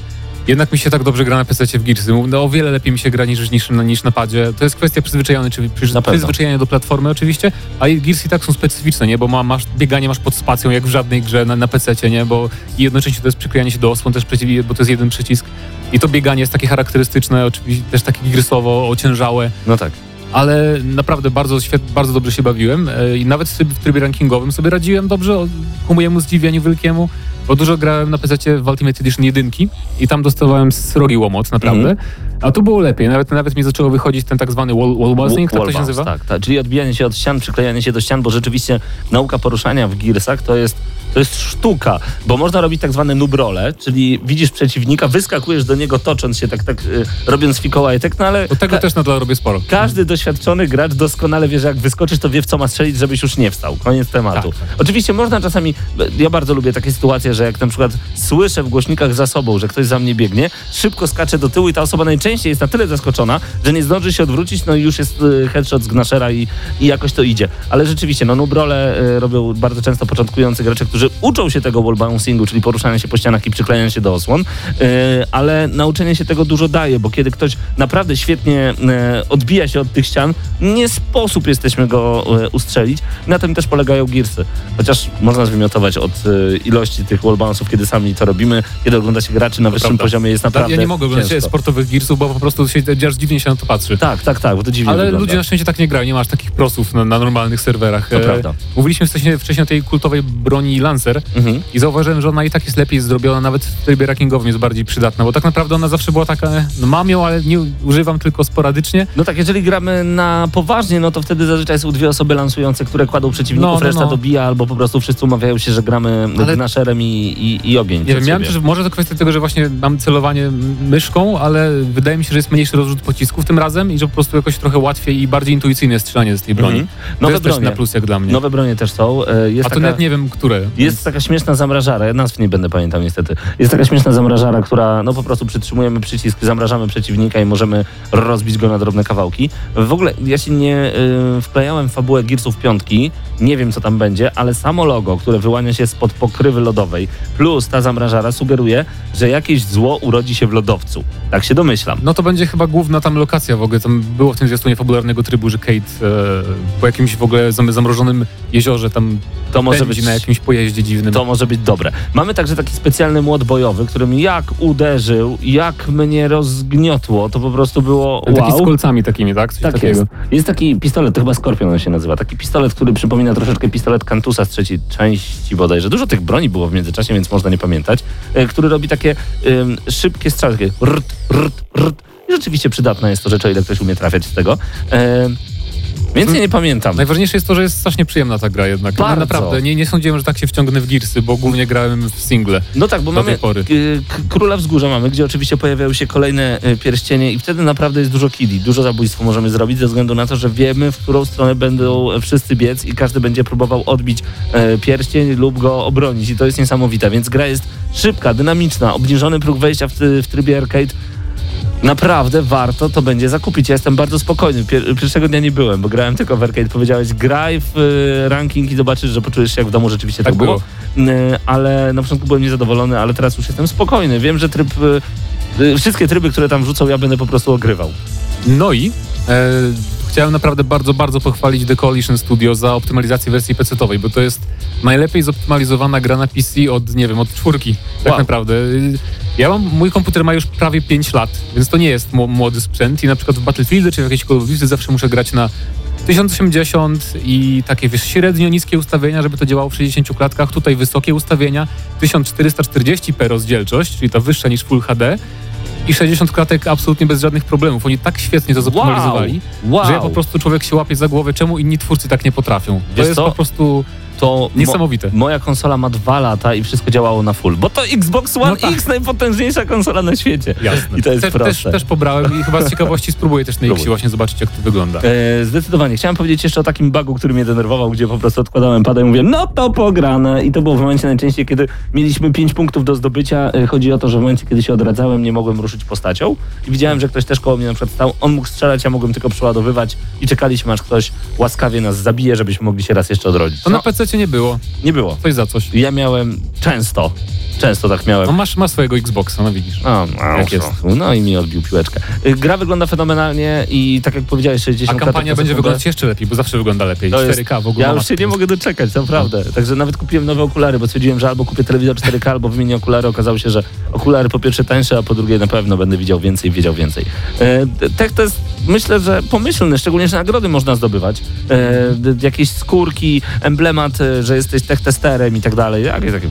[SPEAKER 8] jednak mi się tak dobrze gra na PC-cie w Gearsy. No, o wiele lepiej mi się gra niż, niż, niż na padzie. To jest kwestia przyzwyczajenia, czyli przyzwyczajenia do platformy oczywiście, a i Gearsy tak są specyficzne, nie? Bo ma, masz bieganie masz pod spacją, jak w żadnej grze na, na PC-cie, nie? Bo i jednocześnie to jest przyklejanie się do osłon też przeciw, bo to jest jeden przycisk. I to bieganie jest takie charakterystyczne, oczywiście też takie giersowo, ociężałe.
[SPEAKER 3] No tak.
[SPEAKER 8] Ale naprawdę bardzo, świet, bardzo dobrze się bawiłem e, i nawet w trybie, w trybie rankingowym sobie radziłem dobrze, ku mojemu zdziwieniu wielkiemu, bo dużo grałem na PC w Ultimate Edition jedynki i tam dostawałem srogi łomot, naprawdę,
[SPEAKER 3] Mhm.
[SPEAKER 8] a tu było lepiej, nawet, nawet mi zaczęło wychodzić ten tak zwany wall, wall bouncing, tak to się nazywa?
[SPEAKER 3] Tak, tak, czyli odbijanie się od ścian, przyklejanie się do ścian, bo rzeczywiście nauka poruszania w Gearsach to jest To jest sztuka, bo można robić tak zwane nubrole, czyli widzisz przeciwnika, wyskakujesz do niego tocząc się, tak, tak y, robiąc fikołajtek, no ale
[SPEAKER 8] Od tego też nadal robię sporo.
[SPEAKER 3] każdy doświadczony gracz doskonale wie, że jak wyskoczysz, to wie w co ma strzelić, żebyś już nie wstał. Koniec tematu.
[SPEAKER 8] Tak,
[SPEAKER 3] Oczywiście można czasami, ja bardzo lubię takie sytuacje, że jak na przykład słyszę w głośnikach za sobą, że ktoś za mnie biegnie, szybko skaczę do tyłu i ta osoba najczęściej jest na tyle zaskoczona, że nie zdąży się odwrócić, no i już jest y, headshot z gnaszera i, i jakoś to idzie. Ale rzeczywiście, no nubrole y, robią bardzo często początkujący gracze, którzy uczą się tego wall bouncingu, czyli poruszania się po ścianach i przyklejania się do osłon, y, ale nauczenie się tego dużo daje, bo kiedy ktoś naprawdę świetnie y, odbija się od tych ścian, nie sposób jesteśmy go y, ustrzelić. Na tym też polegają Gearsy. Chociaż można zwymiotować od ilości tych wall bounce'ów, kiedy sami to robimy, kiedy ogląda się graczy na wyższym
[SPEAKER 8] prawda.
[SPEAKER 3] poziomie jest
[SPEAKER 8] Tak,
[SPEAKER 3] naprawdę
[SPEAKER 8] ja nie mogę oglądać sportowych Gearsów, bo po prostu się, aż dziwnie się na to patrzy.
[SPEAKER 3] Tak, tak, tak, bo to dziwnie
[SPEAKER 8] Ale
[SPEAKER 3] wygląda.
[SPEAKER 8] ludzie na szczęście tak nie grają, nie masz takich prosów na, na normalnych serwerach.
[SPEAKER 3] To prawda.
[SPEAKER 8] Mówiliśmy wcześniej, wcześniej o tej kultowej broni Lancer
[SPEAKER 3] Mhm.
[SPEAKER 8] i zauważyłem, że ona i tak jest lepiej zrobiona, nawet w trybie rankingowym jest bardziej przydatna, bo tak naprawdę ona zawsze była taka, no mam ją, ale nie używam tylko sporadycznie.
[SPEAKER 3] No tak, jeżeli gramy na poważnie, no to wtedy zazwyczaj są dwie osoby lansujące, które kładą przeciwników,
[SPEAKER 8] No, no,
[SPEAKER 3] reszta
[SPEAKER 8] no.
[SPEAKER 3] dobija, albo po prostu wszyscy umawiają się, że gramy
[SPEAKER 8] Ale-
[SPEAKER 3] gnaszerem i, i, i ogień.
[SPEAKER 8] Nie
[SPEAKER 3] przed
[SPEAKER 8] wiem, miałem też, może to kwestia tego, że właśnie mam celowanie myszką, ale wydaje mi się, że jest mniejszy rozrzut pocisków tym razem i że po prostu jakoś trochę łatwiej i bardziej intuicyjne strzelanie z tej broni.
[SPEAKER 3] Mhm.
[SPEAKER 8] To
[SPEAKER 3] Nowe
[SPEAKER 8] jest też na plus jak dla mnie.
[SPEAKER 3] Nowe bronie też są. E, Jest
[SPEAKER 8] A to
[SPEAKER 3] taka...
[SPEAKER 8] nawet nie wiem, które.
[SPEAKER 3] Jest taka śmieszna zamrażara, ja nazw nie będę pamiętał niestety. Jest taka śmieszna zamrażara, która no po prostu przytrzymujemy przycisk, zamrażamy przeciwnika i możemy rozbić go na drobne kawałki. W ogóle ja się nie y, wklejałem w fabułę Gearsów piątki, nie wiem co tam będzie, ale samo logo, które wyłania się spod pokrywy lodowej, plus ta zamrażara sugeruje, że jakieś zło urodzi się w lodowcu. Tak się domyślam.
[SPEAKER 8] No to będzie chyba główna tam lokacja w ogóle. Tam było w tym zwiastunie fabularnego trybu, że Kate e, po jakimś w ogóle zam- zamrożonym jeziorze tam
[SPEAKER 3] To może być
[SPEAKER 8] na jakimś pojeździe dziwnym.
[SPEAKER 3] To może być dobre. Mamy także taki specjalny młot bojowy, którym jak uderzył, jak mnie rozgniotło, to po prostu było
[SPEAKER 8] Taki
[SPEAKER 3] wow.
[SPEAKER 8] z kolcami takimi, tak? Coś
[SPEAKER 3] Tak
[SPEAKER 8] takiego.
[SPEAKER 3] jest. Jest taki pistolet, to chyba Skorpion on się nazywa. Taki pistolet, który przypomina troszeczkę pistolet Kantusa z trzeciej części bodajże. Dużo tych broni było w międzyczasie, więc można nie pamiętać. E, który robi takie em, szybkie strzały, takie rt, rt, rt. I rzeczywiście przydatna jest to rzecz, o ile ktoś umie trafiać z tego. E, więcej nie pamiętam.
[SPEAKER 8] Najważniejsze jest to, że jest strasznie przyjemna ta gra jednak.
[SPEAKER 3] Bardzo.
[SPEAKER 8] No, naprawdę, nie, nie sądziłem, że tak się wciągnę w Gearsy, bo głównie grałem w single.
[SPEAKER 3] No tak, bo mamy k- Króla Wzgórza mamy, gdzie oczywiście pojawiają się kolejne y, pierścienie i wtedy naprawdę jest dużo kili, dużo zabójstw możemy zrobić ze względu na to, że wiemy, w którą stronę będą wszyscy biec i każdy będzie próbował odbić e, pierścień lub go obronić i to jest niesamowite, więc gra jest szybka, dynamiczna, obniżony próg wejścia w, w trybie arcade Naprawdę warto to będzie zakupić. Ja jestem bardzo spokojny. Pier pierwszego dnia nie byłem, bo grałem tylko w arcade. Powiedziałeś, graj w y, ranking i zobaczysz, że poczujesz się jak w domu. Rzeczywiście tak,
[SPEAKER 8] Tak
[SPEAKER 3] było. Y, ale na początku byłem niezadowolony, ale teraz już jestem spokojny. Wiem, że tryb, y, y, wszystkie tryby, które tam wrzucą, ja będę po prostu ogrywał.
[SPEAKER 8] No i e, chciałem naprawdę bardzo, bardzo pochwalić The Coalition Studio za optymalizację wersji PC-owej, bo to jest najlepiej zoptymalizowana gra na PC od, nie wiem, od czwórki, tak
[SPEAKER 3] Wow.
[SPEAKER 8] naprawdę. Ja mam, mój komputer ma już prawie 5 lat, więc to nie jest mł- młody sprzęt i na przykład w Battlefield czy w jakiejś Call of Duty zawsze muszę grać na 1080 i takie wiesz, średnio niskie ustawienia, żeby to działało w 60 klatkach. Tutaj wysokie ustawienia, 1440p rozdzielczość, czyli ta wyższa niż Full HD i 60 klatek absolutnie bez żadnych problemów. Oni tak świetnie to zoptymalizowali,
[SPEAKER 3] Wow.
[SPEAKER 8] że ja po prostu człowiek się łapie za głowę, czemu inni twórcy tak nie potrafią. To
[SPEAKER 3] Wiesz
[SPEAKER 8] jest
[SPEAKER 3] co?
[SPEAKER 8] po prostu
[SPEAKER 3] To
[SPEAKER 8] niesamowite.
[SPEAKER 3] Mo moja konsola ma dwa lata i wszystko działało na full. Bo to Xbox One
[SPEAKER 8] No tak.
[SPEAKER 3] X, najpotężniejsza konsola na świecie.
[SPEAKER 8] Jasne.
[SPEAKER 3] I to jest
[SPEAKER 8] też,
[SPEAKER 3] proste.
[SPEAKER 8] też, też pobrałem i chyba z ciekawości spróbuję też na. X właśnie zobaczyć, jak to wygląda.
[SPEAKER 3] E, zdecydowanie. Chciałem powiedzieć jeszcze o takim bugu, który mnie denerwował, gdzie po prostu odkładałem pada i mówię, no to pograne. I to było w momencie najczęściej, kiedy mieliśmy 5 punktów do zdobycia. E, chodzi o to, że w momencie, kiedy się odradzałem, nie mogłem ruszyć postacią. I widziałem, że ktoś też koło mnie na przykład stał. On mógł strzelać, ja mogłem tylko przeładowywać i czekaliśmy, aż ktoś łaskawie nas zabije, żebyśmy mogli się raz jeszcze odrodzić.
[SPEAKER 8] To
[SPEAKER 3] No,
[SPEAKER 8] na PC nie było.
[SPEAKER 3] nie było.
[SPEAKER 8] Coś za coś.
[SPEAKER 3] Ja miałem często, często tak miałem.
[SPEAKER 8] No masz, masz swojego Xboxa, no widzisz.
[SPEAKER 3] A, no,
[SPEAKER 8] Jak jest.
[SPEAKER 3] No i mi odbił piłeczkę. Y, Gra wygląda fenomenalnie i tak jak powiedziałeś, 60
[SPEAKER 8] A kampania będzie wyglądać jeszcze lepiej, bo zawsze wygląda lepiej.
[SPEAKER 3] To
[SPEAKER 8] 4K
[SPEAKER 3] jest-
[SPEAKER 8] w ogóle.
[SPEAKER 3] Ja już się nie mogę doczekać, naprawdę. Także nawet kupiłem nowe okulary, bo stwierdziłem, że albo kupię telewizor 4K, albo wymienię okulary. Okazało się, że okulary po pierwsze tańsze, a po drugie na pewno będę widział więcej, wiedział więcej. E, tech to jest, myślę, że pomyślny, szczególnie, że nagrody można zdobywać. E, jakieś skórki, emblemat, e, że jesteś tech testerem i tak dalej. Jakie takie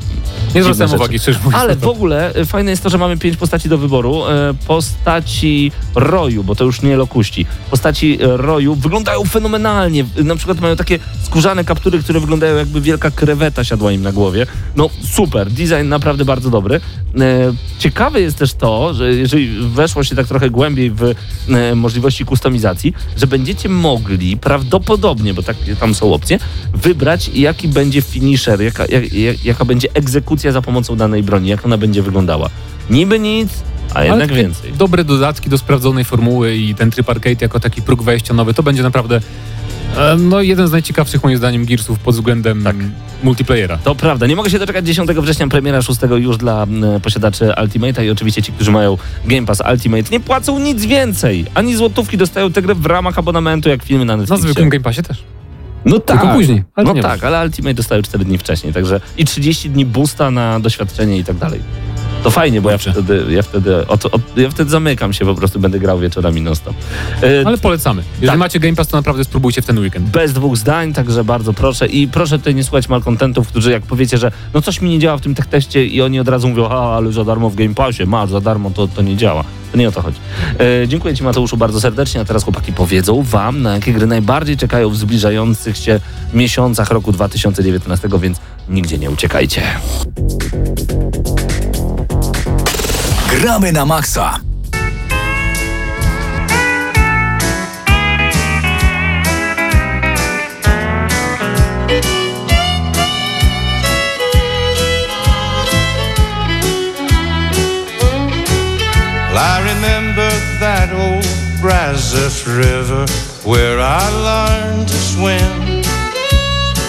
[SPEAKER 8] Nie zwracałem
[SPEAKER 3] rzeczy.
[SPEAKER 8] Uwagi.
[SPEAKER 3] Ale w ogóle e, fajne jest to, że mamy pięć postaci do wyboru. E, Postaci roju, bo to już nie lokuści. Postaci e, roju wyglądają fenomenalnie. Na przykład mają takie skórzane kaptury, które wyglądają jakby wielka kreweta siadła im na głowie. No super, design naprawdę bardzo dobry. Ciekawe jest też to, że jeżeli weszło się tak trochę głębiej w możliwości kustomizacji, że będziecie mogli prawdopodobnie, bo takie tam są opcje, wybrać jaki będzie finisher, jaka, jak, jak, jaka będzie egzekucja za pomocą danej broni, jak ona będzie wyglądała. Niby nic, a jednak więcej.
[SPEAKER 8] Dobre dodatki do sprawdzonej formuły i ten tryb arcade jako taki próg wejścia nowy, to będzie naprawdę e, no, jeden z najciekawszych moim zdaniem Gearsów pod względem
[SPEAKER 3] Tak.
[SPEAKER 8] multiplayera.
[SPEAKER 3] To prawda. Nie mogę się doczekać 10 września premiera 6 już dla posiadaczy Ultimate'a i oczywiście ci, którzy mają Game Pass Ultimate nie płacą nic więcej. Ani złotówki dostają tę grę w ramach abonamentu jak filmy na
[SPEAKER 8] Na
[SPEAKER 3] Netflixie.
[SPEAKER 8] zwykłym Game Passie też.
[SPEAKER 3] No tak.
[SPEAKER 8] Tylko później, ale
[SPEAKER 3] no tak, ale Ultimate dostają 4 dni wcześniej, także i 30 dni boosta na doświadczenie i tak dalej. To fajnie, bo ja wtedy, ja wtedy, od, od, ja wtedy zamykam się, po prostu będę grał wieczorami non stop. E,
[SPEAKER 8] Ale polecamy. Jeżeli
[SPEAKER 3] Tak.
[SPEAKER 8] macie Game Pass, to naprawdę spróbujcie w ten weekend.
[SPEAKER 3] bez dwóch zdań, także bardzo proszę. I proszę tutaj nie słuchać malkontentów, którzy jak powiecie, że no coś mi nie działa w tym teście i oni od razu mówią, a ale za darmo w Game Passie, masz za darmo, to, to nie działa. To nie o to chodzi. E, dziękuję Ci Mateuszu bardzo serdecznie, a teraz chłopaki powiedzą Wam, na jakie gry najbardziej czekają w zbliżających się miesiącach roku 2019, więc nigdzie nie uciekajcie.
[SPEAKER 2] Gramy na maksa.
[SPEAKER 7] I remember that old Brazos River where I learned to swim.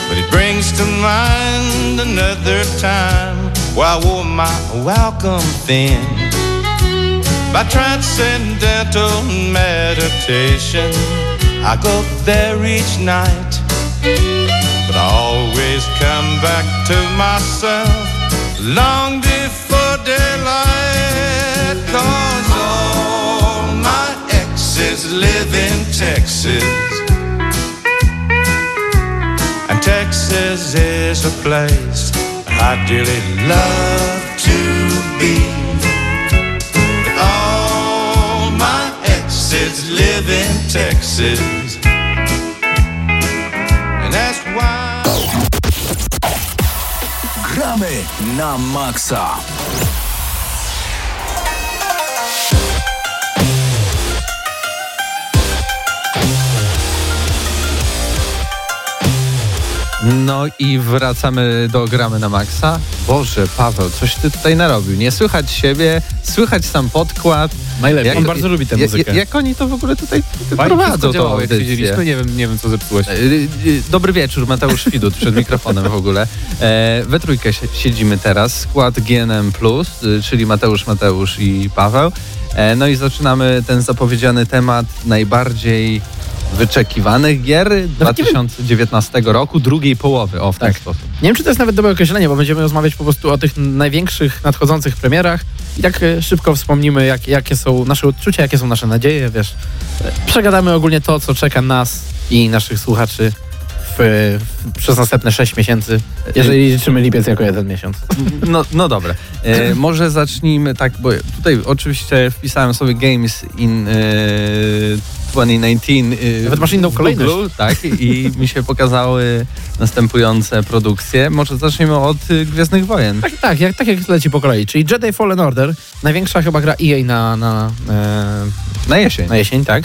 [SPEAKER 7] But it brings to mind another time where I wore my welcome thin. By transcendental meditation, I go there each night. But I always come back to myself long before daylight. Cause all my exes live in Texas. And Texas is a place I dearly love to be. Exes live in Texas. And that's why.
[SPEAKER 2] Gramy na maksa.
[SPEAKER 9] No i wracamy do gramy na maksa. Boże, Paweł, coś ty tutaj narobił. Nie słychać siebie, słychać sam podkład.
[SPEAKER 8] Najlepiej.
[SPEAKER 5] On bardzo lubi tę
[SPEAKER 9] jak-
[SPEAKER 5] muzykę.
[SPEAKER 9] Jak oni to w ogóle tutaj
[SPEAKER 8] Fajnie
[SPEAKER 9] prowadzą
[SPEAKER 8] działało, jak
[SPEAKER 9] audycję.
[SPEAKER 8] siedzieliśmy. Nie wiem, nie wiem, co zepsułeś.
[SPEAKER 9] Y, y, Dobry wieczór, Mateusz Widut przed mikrofonem w ogóle. E, we trójkę si- siedzimy teraz, skład GNM+, y, czyli Mateusz, Mateusz i Paweł. E, no i zaczynamy ten zapowiedziany temat najbardziej wyczekiwanych gier
[SPEAKER 5] nie wiem-
[SPEAKER 9] 2019 roku, drugiej połowy, o w ten
[SPEAKER 5] Tak.
[SPEAKER 9] sposób.
[SPEAKER 5] Nie wiem, czy to jest nawet dobre określenie, bo będziemy rozmawiać po prostu o tych największych nadchodzących premierach i tak e, szybko wspomnimy, jak, jakie są nasze odczucia, jakie są nasze nadzieje, wiesz. Przegadamy ogólnie to, co czeka nas i naszych słuchaczy w, w, przez następne 6 miesięcy, jeżeli liczymy lipiec jako jeden miesiąc.
[SPEAKER 9] No, no dobra. E, może zacznijmy tak, bo tutaj oczywiście wpisałem sobie Games in e, 2019. E,
[SPEAKER 5] Nawet masz inną kolejność.
[SPEAKER 9] Google, tak, i mi się pokazały następujące produkcje. Może zacznijmy od e, Gwiezdnych Wojen.
[SPEAKER 5] Tak, tak, jak, tak jak leci po kolei. Czyli Jedi Fallen Order, największa chyba gra EA na, na, e,
[SPEAKER 9] Na jesień.
[SPEAKER 5] na jesień, tak?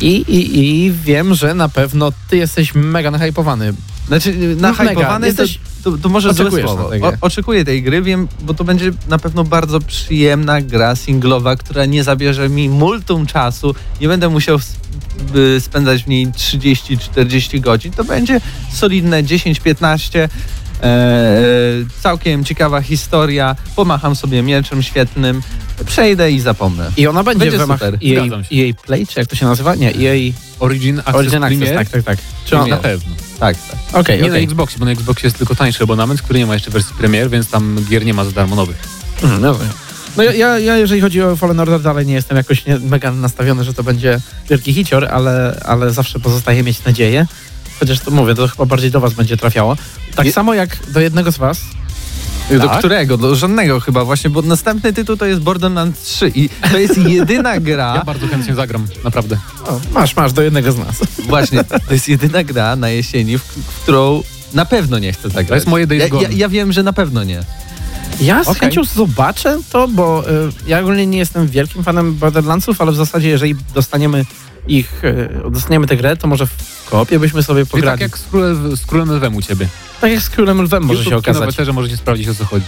[SPEAKER 5] I, i, I wiem, że na pewno ty jesteś mega nahypowany.
[SPEAKER 9] Znaczy,
[SPEAKER 5] mega.
[SPEAKER 9] nahypowany to,
[SPEAKER 5] Jesteś-
[SPEAKER 9] to, to może złe słowo.
[SPEAKER 5] grę.
[SPEAKER 9] O, oczekuję tej gry, wiem, bo to będzie na pewno bardzo przyjemna gra singlowa, która nie zabierze mi multum czasu. Nie będę musiał spędzać w niej 30-40 godzin. To będzie solidne 10-15. E, całkiem ciekawa historia. Pomacham sobie mieczem świetnym. Przejdę i zapomnę.
[SPEAKER 5] I ona będzie,
[SPEAKER 9] Będzie
[SPEAKER 5] w ramach
[SPEAKER 9] super.
[SPEAKER 5] EA. EA Play, czy jak to się nazywa? Nie, EA
[SPEAKER 8] Origin Access
[SPEAKER 5] Origin Access, tak, tak, tak. Czy
[SPEAKER 8] Czy
[SPEAKER 5] on,
[SPEAKER 8] na pewno.
[SPEAKER 9] Tak, tak.
[SPEAKER 5] Okej,
[SPEAKER 8] Nie
[SPEAKER 5] okej.
[SPEAKER 8] na Xboxie, bo na Xboxie jest tylko tańszy abonament, który nie ma jeszcze wersji Premier, więc tam gier nie ma za darmo nowych.
[SPEAKER 5] Mhm, no, no ja, ja, jeżeli chodzi o Fallen Order, dalej nie jestem jakoś nie, mega nastawiony, że to będzie wielki hicior, ale, ale zawsze pozostaje mieć nadzieję. Chociaż to mówię, to chyba bardziej do was będzie trafiało. Tak samo jak do jednego z was,
[SPEAKER 9] Do
[SPEAKER 5] Tak?
[SPEAKER 9] którego? Do żadnego chyba właśnie, bo następny tytuł to jest Borderlands 3 i to jest jedyna gra,
[SPEAKER 8] Ja bardzo chętnie zagram, naprawdę.
[SPEAKER 5] O, masz, masz, do jednego z nas.
[SPEAKER 9] właśnie, to jest jedyna gra na jesieni, w, w którą na pewno nie chcę zagrać.
[SPEAKER 8] To jest moje Days
[SPEAKER 9] ja, ja, ja wiem, że na pewno nie.
[SPEAKER 5] Ja z
[SPEAKER 8] Okej.
[SPEAKER 5] chęcią zobaczę to, bo y, ja ogólnie nie jestem wielkim fanem Borderlandsów, ale w zasadzie jeżeli dostaniemy ich, y, dostaniemy tę grę, to może w koopie byśmy sobie
[SPEAKER 8] Czyli
[SPEAKER 5] pograli.
[SPEAKER 8] tak jak z królem, z królem Lwem u ciebie.
[SPEAKER 5] tak jak z Królem Lwem może się okazać.
[SPEAKER 8] Na weterze możecie sprawdzić o co chodzi.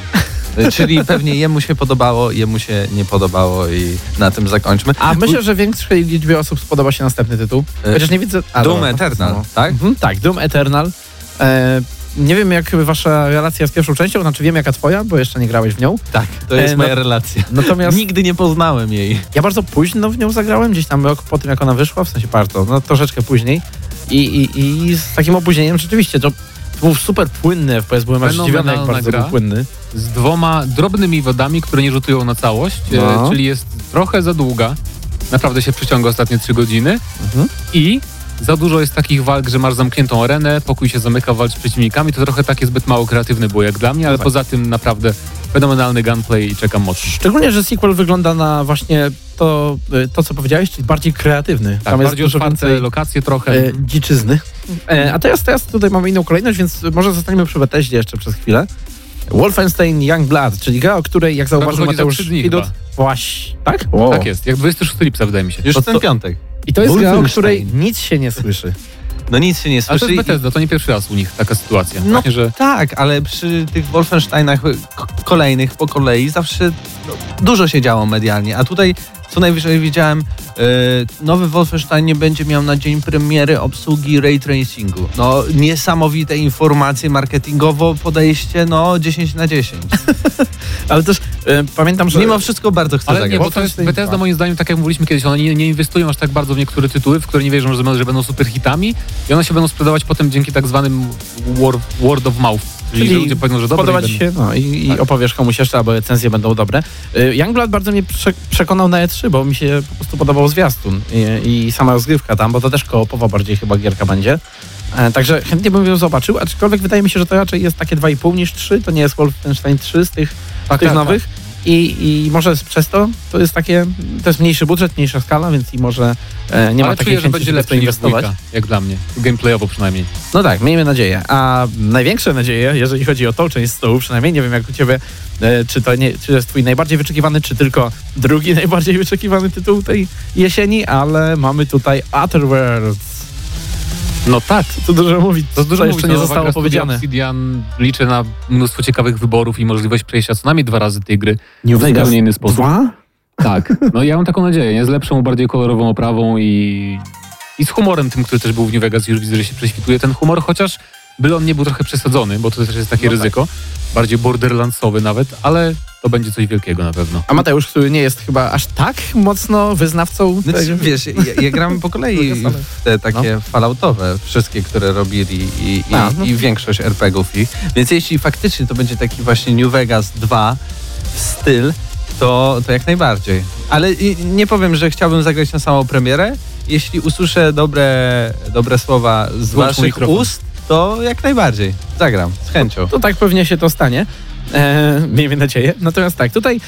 [SPEAKER 9] Y, Czyli pewnie jemu się podobało, jemu się nie podobało i na tym zakończmy.
[SPEAKER 5] A myślę, że większej liczbie osób spodoba się następny tytuł.
[SPEAKER 9] E,
[SPEAKER 5] Chociaż nie widzę... A,
[SPEAKER 9] Doom
[SPEAKER 5] dobra,
[SPEAKER 9] Eternal,
[SPEAKER 5] no.
[SPEAKER 9] tak?
[SPEAKER 5] Mhm, tak, Doom Eternal. E, nie wiem, jak wasza relacja z pierwszą częścią, znaczy wiem, jaka twoja, bo jeszcze nie grałeś w nią.
[SPEAKER 9] Tak, to jest
[SPEAKER 5] E,
[SPEAKER 9] moja
[SPEAKER 5] no-
[SPEAKER 9] relacja.
[SPEAKER 5] Natomiast
[SPEAKER 9] Nigdy nie poznałem jej.
[SPEAKER 5] ja bardzo późno w nią zagrałem, gdzieś tam rok po tym, jak ona wyszła, w sensie bardzo, no troszeczkę później. I, i, i z takim opóźnieniem rzeczywiście, to był super płynny FPS, byłem aż zdziwiony, jak bardzo
[SPEAKER 8] gra.
[SPEAKER 5] był płynny.
[SPEAKER 8] Z dwoma drobnymi wodami, które nie rzutują na całość,
[SPEAKER 5] No.
[SPEAKER 8] e, czyli jest trochę za długa. Naprawdę się przyciąga ostatnie trzy godziny.
[SPEAKER 5] Mhm.
[SPEAKER 8] I za dużo jest takich walk, że masz zamkniętą arenę, pokój się zamyka, walcz z przeciwnikami. To trochę takie zbyt mało kreatywne było jak dla mnie, ale
[SPEAKER 5] tak.
[SPEAKER 8] poza tym naprawdę fenomenalny gunplay i czekam mocno.
[SPEAKER 5] Szczególnie, że sequel wygląda na właśnie to, y, to co powiedziałeś, czyli bardziej kreatywny.
[SPEAKER 8] Tak, bardziej otwarte lokacje trochę.
[SPEAKER 5] e, dziczyzny. E, a teraz, teraz tutaj mamy inną kolejność, więc może zostaniemy przy Bethesdzie jeszcze przez chwilę. Wolfenstein Youngblood, czyli gra, o której, jak zauważył
[SPEAKER 8] za
[SPEAKER 5] Mateusz
[SPEAKER 8] trzy dni
[SPEAKER 5] Widut,
[SPEAKER 8] chyba.
[SPEAKER 5] właśnie, tak?
[SPEAKER 8] Tak jest, jak 26 lipca wydaje mi się.
[SPEAKER 9] Już
[SPEAKER 5] To-
[SPEAKER 9] ten
[SPEAKER 5] to-
[SPEAKER 9] piątek.
[SPEAKER 5] I to jest gra, o której nic się nie słyszy.
[SPEAKER 9] No nic się nie
[SPEAKER 8] Ale to
[SPEAKER 9] słyszy.
[SPEAKER 8] jest Bethesda, to nie pierwszy raz u nich taka sytuacja.
[SPEAKER 9] No
[SPEAKER 8] Właśnie, że
[SPEAKER 9] tak, ale przy tych Wolfensteinach kolejnych po kolei zawsze no, dużo się działo medialnie, a tutaj co najwyżej widziałem, e, nowy Wolfenstein nie będzie miał na dzień premiery obsługi ray tracingu. No niesamowite informacje marketingowo, podejście no 10 na 10.
[SPEAKER 5] Ale też e, pamiętam, że...
[SPEAKER 9] Mimo wszystko bardzo chcę
[SPEAKER 8] Ale nie, bo to jest Bethesda moim zdaniem, tak jak mówiliśmy kiedyś, one nie, nie inwestują aż tak bardzo w niektóre tytuły, w które nie wierzą, że, że będą super hitami i one się będą sprzedawać potem dzięki tak zwanym word, word of mouth. Czyli, że ludzie powiedzą, że dobre
[SPEAKER 5] ci się, no i, i
[SPEAKER 8] Tak.
[SPEAKER 5] opowiesz komuś jeszcze, albo recenzje będą dobre. Y, Youngblood bardzo mnie prze, przekonał na E3, bo mi się po prostu podobał zwiastun i, i sama rozgrywka tam, bo to też koopowa bardziej chyba gierka będzie. E, także chętnie bym ją zobaczył, aczkolwiek wydaje mi się, że to raczej jest takie 2,5 niż 3, to nie jest Wolfenstein 3 z tych,
[SPEAKER 8] Tak,
[SPEAKER 5] tych
[SPEAKER 8] tak,
[SPEAKER 5] nowych. I, I może przez to to jest takie, to jest mniejszy budżet, mniejsza skala, więc i może e, nie ma
[SPEAKER 8] Ale
[SPEAKER 5] takiej
[SPEAKER 8] czuję, że
[SPEAKER 5] chęci,
[SPEAKER 8] będzie niż
[SPEAKER 5] inwestować.
[SPEAKER 8] jak dla mnie. Gameplayowo przynajmniej.
[SPEAKER 5] No tak, miejmy nadzieję. A największe nadzieje, jeżeli chodzi o tą część stołu, przynajmniej nie wiem jak u ciebie, e, czy to, nie, czy to jest twój najbardziej wyczekiwany, czy tylko drugi najbardziej wyczekiwany tytuł tej jesieni, ale mamy tutaj Otherworlds.
[SPEAKER 8] No tak.
[SPEAKER 5] Co dużo mówić,
[SPEAKER 8] To dużo
[SPEAKER 5] jeszcze nie zostało powiedziane.
[SPEAKER 8] Obsidian liczę na mnóstwo ciekawych wyborów i możliwość przejścia co najmniej dwa razy tej gry
[SPEAKER 5] New
[SPEAKER 8] w zupełnie inny sposób.
[SPEAKER 5] Dwa?
[SPEAKER 8] Tak, no ja mam taką nadzieję, nie? Z lepszą, bardziej kolorową oprawą i, i z humorem tym, który też był w New Vegas już widzę, że się prześwituje ten humor, chociaż byle on nie był trochę przesadzony, bo to też jest takie
[SPEAKER 5] No tak.
[SPEAKER 8] ryzyko, bardziej borderlandsowy nawet, ale to będzie coś wielkiego na pewno.
[SPEAKER 5] A Mateusz, który nie jest chyba aż tak mocno wyznawcą
[SPEAKER 9] Znaczy,
[SPEAKER 5] tego-
[SPEAKER 9] wiesz, ja, ja gram po kolei te takie falloutowe, wszystkie, które robili i, i,
[SPEAKER 5] A, no.
[SPEAKER 9] i większość RPGów ich. Więc jeśli faktycznie to będzie taki właśnie New Vegas 2 styl, to, to jak najbardziej. Ale nie powiem, że chciałbym zagrać na samą premierę. Jeśli usłyszę dobre, dobre słowa z
[SPEAKER 8] Włącz
[SPEAKER 9] waszych
[SPEAKER 8] mikrofon.
[SPEAKER 9] ust, to jak najbardziej. Zagram, z chęcią.
[SPEAKER 5] To tak pewnie się to stanie. E, miejmy nadzieję. Natomiast tak, tutaj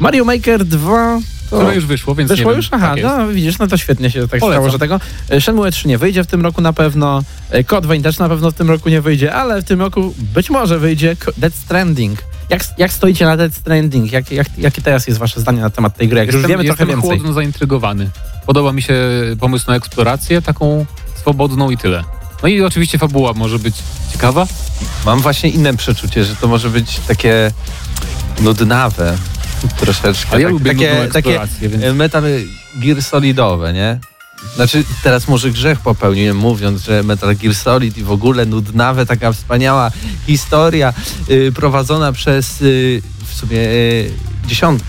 [SPEAKER 5] Mario Maker 2 to...
[SPEAKER 8] Które już wyszło, więc
[SPEAKER 5] Wyszło
[SPEAKER 8] nie
[SPEAKER 5] już?
[SPEAKER 8] wiem.
[SPEAKER 5] Aha,
[SPEAKER 8] tak
[SPEAKER 5] no widzisz, no to świetnie się tak
[SPEAKER 8] Polecam.
[SPEAKER 5] stało, że tego. E, Shenmue 3 nie wyjdzie w tym roku na pewno, e, Code Vein też na pewno w tym roku nie wyjdzie, ale w tym roku być może wyjdzie Death Stranding. Jak, jak stoicie na Death Stranding? Jak, jak, jakie teraz jest wasze zdanie na temat tej gry? Jak już
[SPEAKER 8] Jestem,
[SPEAKER 5] wiemy trochę
[SPEAKER 8] jestem
[SPEAKER 5] więcej.
[SPEAKER 8] chłodno zaintrygowany. Podoba mi się pomysł na eksplorację, taką swobodną i tyle. No i oczywiście fabuła może być ciekawa.
[SPEAKER 9] Mam właśnie inne przeczucie, że to może być takie nudnawe troszeczkę.
[SPEAKER 8] A ja
[SPEAKER 9] tak,
[SPEAKER 8] lubię
[SPEAKER 9] takie,
[SPEAKER 8] nudną
[SPEAKER 9] takie
[SPEAKER 8] eksplorację, więc...
[SPEAKER 9] e, Metal Gear Solidowe, nie? Znaczy, teraz może grzech popełniłem, mówiąc, że Metal Gear Solid i w ogóle nudnawe, taka wspaniała historia y, prowadzona przez y, w sumie y, dziesiąt,